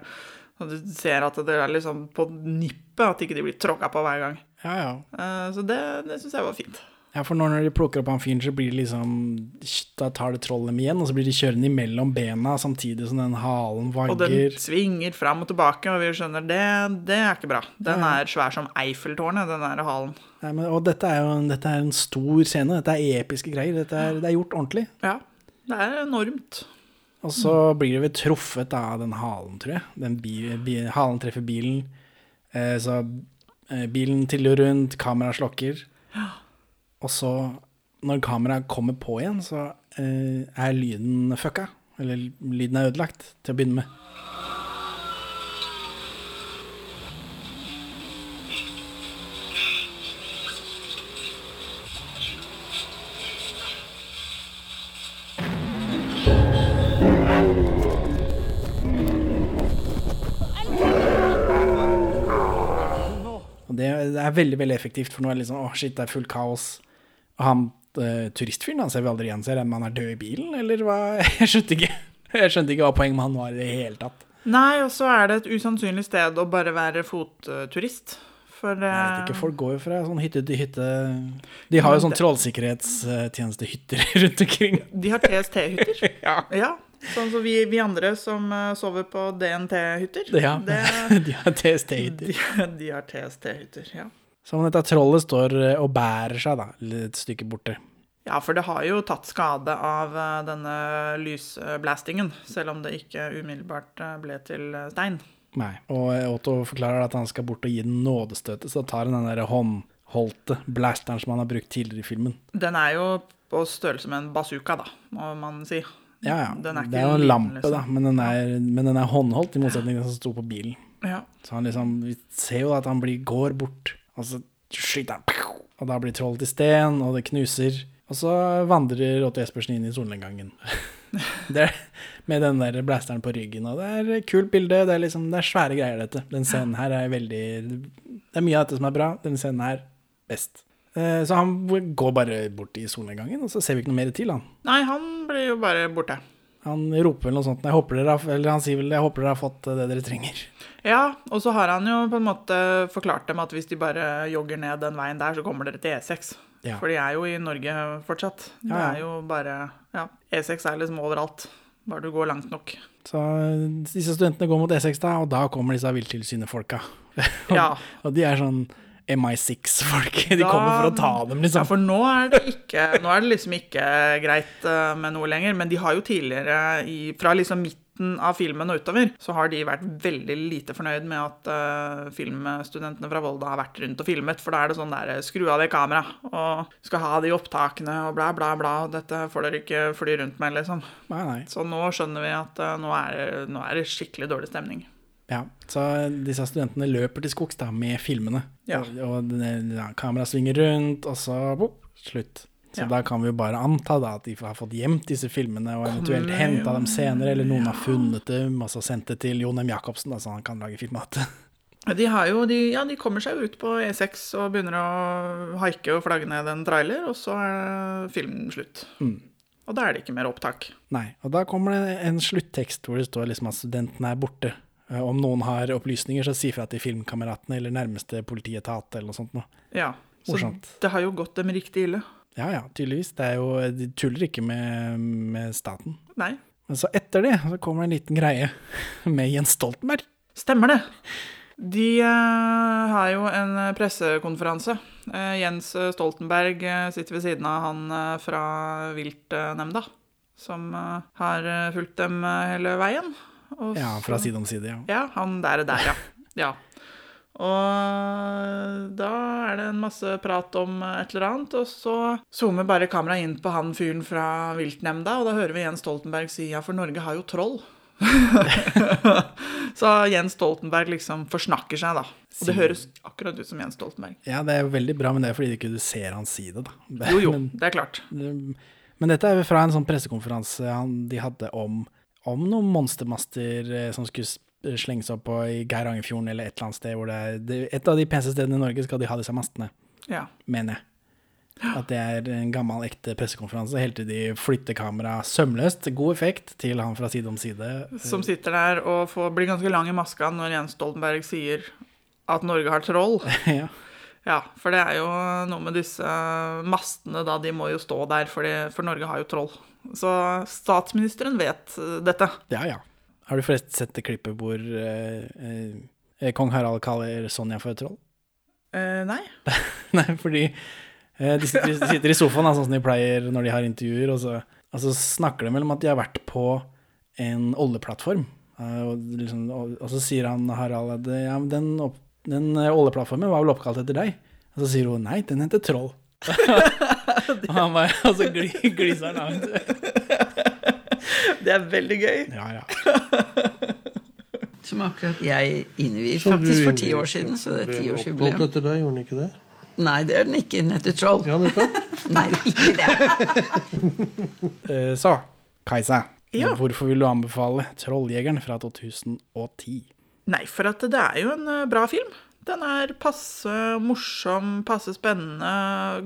Og du ser at det er liksom på nippet at ikke de blir tråkka på hver gang. Ja, ja. Så det, det syns jeg var fint. Ja, for når de plukker opp han fyren, så blir det liksom Da tar det trollet dem igjen, og så blir de kjørende imellom bena samtidig som den halen vagger. Og den svinger fram og tilbake, og vi skjønner det, det er ikke bra. Den Ja. er svær som Eiffeltårnet, den der halen. Nei, men, og dette er jo dette er en stor scene. Dette er episke greier. Er, det er gjort ordentlig. Ja, det er enormt. Og så blir det vel truffet av den halen, tror jeg. Den bi, bi, halen treffer bilen. Eh, så eh, bilen tiller rundt, kameraet slokker. Og så, når kameraet kommer på igjen, så eh, er lyden fucka. Eller lyden er ødelagt, til å begynne med. Det, er veldig veldig effektivt, for nå er det liksom Å, shit, det er fullt kaos. Han uh, turistfyren han ser vi aldri igjen. Ser om han er død i bilen, eller hva? Jeg skjønte ikke, jeg skjønte ikke hva poenget med han var i det hele tatt. Nei, og så er det et usannsynlig sted å bare være fotturist. For Jeg vet ikke, eh, Folk går jo fra sånn hytte til hytte. De har jo sånn trollsikkerhetstjenestehytter rundt omkring. de har TST-hytter. ja. ja. Sånn som vi, vi andre som eh, sover på DNT-hytter. Ja, Det- de har TST-hytter. De, de har TST-hytter, ja. Så om dette trollet står eh, og bærer seg da, et stykke borte. Ja, for det har jo tatt skade av eh, denne lysblastingen, selv om det ikke umiddelbart eh, ble til stein. Nei. Og Otto forklarer at han skal bort og gi den nådestøtet, så tar han den der håndholdte blasteren som han har brukt tidligere i filmen. Den er jo på størrelse med en bazooka, da, må man si. Ja, ja. Den det er jo en lampe, liksom. da, men den, er, men den er håndholdt, i motsetning til den som sto på bilen. Ja. Så han liksom, vi ser jo at han blir, går bort, og så skyter han, og da blir trollet til sten, og det knuser. Og så vandrer Otto Jespersen inn i solnedgangen. med den der blasteren på ryggen, og det er et kult bilde. Det er liksom, det er svære greier, dette. Den scenen her er veldig Det er mye av dette som er bra. Den scenen her best. Eh, Så han går bare bort i solnedgangen, og så ser vi ikke noe mer til han. Nei, han blir jo bare borte. Han roper vel noe sånt, jeg håper dere har, eller han sier vel 'jeg håper dere har fått det dere trenger'. Ja, og så har han jo på en måte forklart dem at hvis de bare jogger ned den veien der, så kommer dere til E6. Ja. For de er jo i Norge fortsatt. Det Ja, ja. er jo bare Ja, E6 er liksom overalt. Bare du går langt nok. Så disse studentene går mot E6 da, og da kommer disse viltilsynet folka. Ja. og de er sånn MI6-folk. De Da- kommer for å ta dem, liksom. Ja, for nå er det ikke Nå er det liksom ikke greit eh, med noe lenger, men de har jo tidligere, i, fra liksom midten av filmen og utover, så har de vært veldig lite fornøyd med at uh, filmstudentene fra Volda har vært rundt og filmet, for da er det sånn der skru av det kameraet, og skal ha de opptakene og bla, bla, bla, og dette får dere ikke fly rundt med, liksom. Nei, nei. Så nå skjønner vi at uh, nå, er, nå er det skikkelig dårlig stemning. Ja, så disse studentene løper til skogs da, med filmene. Ja. Og, og ja, kameraet svinger rundt, og så boop, slutt. Så Ja. da kan vi jo bare anta da at de har fått gjemt disse filmene, og eventuelt henta dem senere, eller noen har funnet dem, og så sendt det til Jon M. Jacobsen, da, så han kan lage film av det. De, jo, de, ja, de kommer seg ut på E6 og begynner å haike og flagge ned en trailer, og så er filmen slutt. Mm. Og da er det ikke mer opptak. Nei, og da kommer det en sluttekst hvor det står liksom at studentene er borte. Eh, Om noen har opplysninger, så si fra til filmkameratene eller nærmeste politietat eller noe sånt noe. Ja, så Morsomt. det har jo gått dem riktig ille. Ja ja, tydeligvis. Det er jo, de tuller ikke med, med staten. Nei. Men så etter det så kommer det en liten greie med Jens Stoltenberg. Stemmer det. De uh, har jo en pressekonferanse. Uh, Jens Stoltenberg sitter ved siden av han uh, fra viltnemnda, som har fulgt dem hele veien. Og Ja, fra side om side, ja. Ja, han der er der, ja. ja. Og da er det en masse prat om et eller annet, og så zoomer bare kameraet inn på han fyren fra viltnemnda, og da hører vi Jens Stoltenberg si ja, for Norge har jo troll. så Jens Stoltenberg liksom forsnakker seg, da. Og det høres akkurat ut som Jens Stoltenberg. Ja, det er jo veldig bra, men det er fordi du ikke ser han si det, da. Jo, jo, Men, det er klart. men dette er jo fra en sånn pressekonferanse han, de hadde om, om noen monstermaster eh, som skulle slenge seg opp på i Geirangerfjorden eller et eller annet sted hvor det er det, Et av de peneste stedene i Norge skal de ha disse mastene, Ja. mener jeg. At det er en gammel, ekte pressekonferanse helt til de flytter kameraet sømløst. God effekt til han fra side om side. Som sitter der og får, blir ganske lang i maska når Jens Stoltenberg sier at Norge har troll. ja. Ja, for det er jo noe med disse mastene, da. De må jo stå der, for, for Norge har jo troll. Så statsministeren vet eh, dette. Ja, ja. Har du forresten sett det klippet hvor eh, eh, kong Harald kaller Sonja for et troll? Eh, nei. Nei, fordi eh, de sitter, de sitter i sofaen, sånn som de pleier når de har intervjuer, og så, og så snakker de vel om at de har vært på en oljeplattform. Eh, og, liksom, og, og så sier han Harald at ja, den, den oljeplattformen var vel oppkalt etter deg? Og så sier hun nei, den heter Troll. og han bare, altså, så gli, gliser han. Det er veldig gøy. Ja, ja. Som akkurat jeg innviet faktisk for ti år siden, så det er tiårsjubileum. etter deg, gjorde den ikke det? Nei, det er den ikke. Den heter Troll. Ja, nettopp. Nei, ikke det. Eh, Så, Kajsa, Ja. hvorfor vil du anbefale 'Trolljegeren' fra 2010? Nei, for at det er jo en eh, bra film. Den er passe morsom, passe spennende,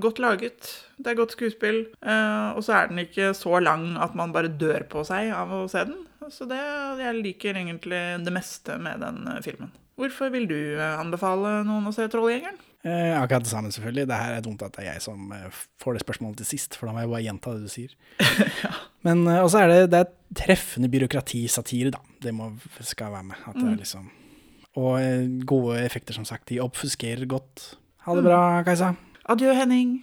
godt laget. Det er godt skuespill. eh, og så er den ikke så lang at man bare dør på seg av å se den. Så det, jeg liker egentlig det meste med den eh, filmen. Hvorfor vil du eh, anbefale noen å se 'Trolljegeren'? Eh, akkurat det samme, selvfølgelig. Det her er dumt at det er jeg som får det spørsmålet til sist, for da må jeg bare gjenta det du sier. Men eh, også er det, det er treffende byråkratisatire, da. Det må, skal være med. At det Mm. er liksom Og eh, gode effekter, som sagt. De oppfuskerer godt. Ha det bra, Kajsa. Adjø, Henning.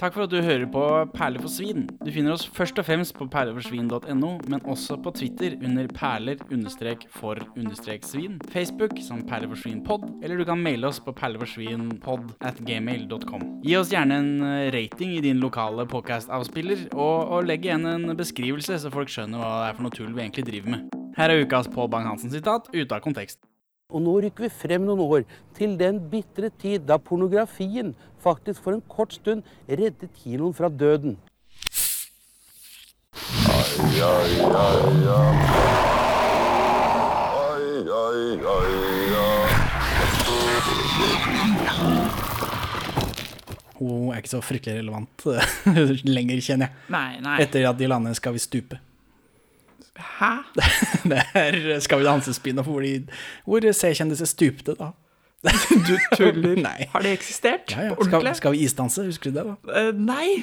Takk for at du hører på Perler for svin. Du finner oss først og fremst på perleforsvin.no, men også på Twitter under perler-for-svin, Facebook som perleforsvinpod, eller du kan maile oss på perleforsvinpod at gmail.com. Gi oss gjerne en eh, rating i din lokale podcast-avspiller, og, og legg igjen en beskrivelse, så folk skjønner hva det er for noe tull vi egentlig driver med. Her er ukas Pål Bang-Hansen-sitat ute av kontekst. Og nå rykker vi frem noen år til den bitre tid da pornografien faktisk for en kort stund reddet kinoen fra døden. Ai, ai, ai. Ai, ai, ai. Hun er ikke så fryktelig relevant lenger, kjenner jeg. Nei, nei. Etter at de landene 'Skal vi stupe'. Hæ? Det er Skal vi danse-spin-off hvor, hvor C-kjendiser stupte, da. Du tuller. Nei. Har det eksistert? Ja, ja. Skal, skal vi isdanse? Husker du det, da? Uh, nei.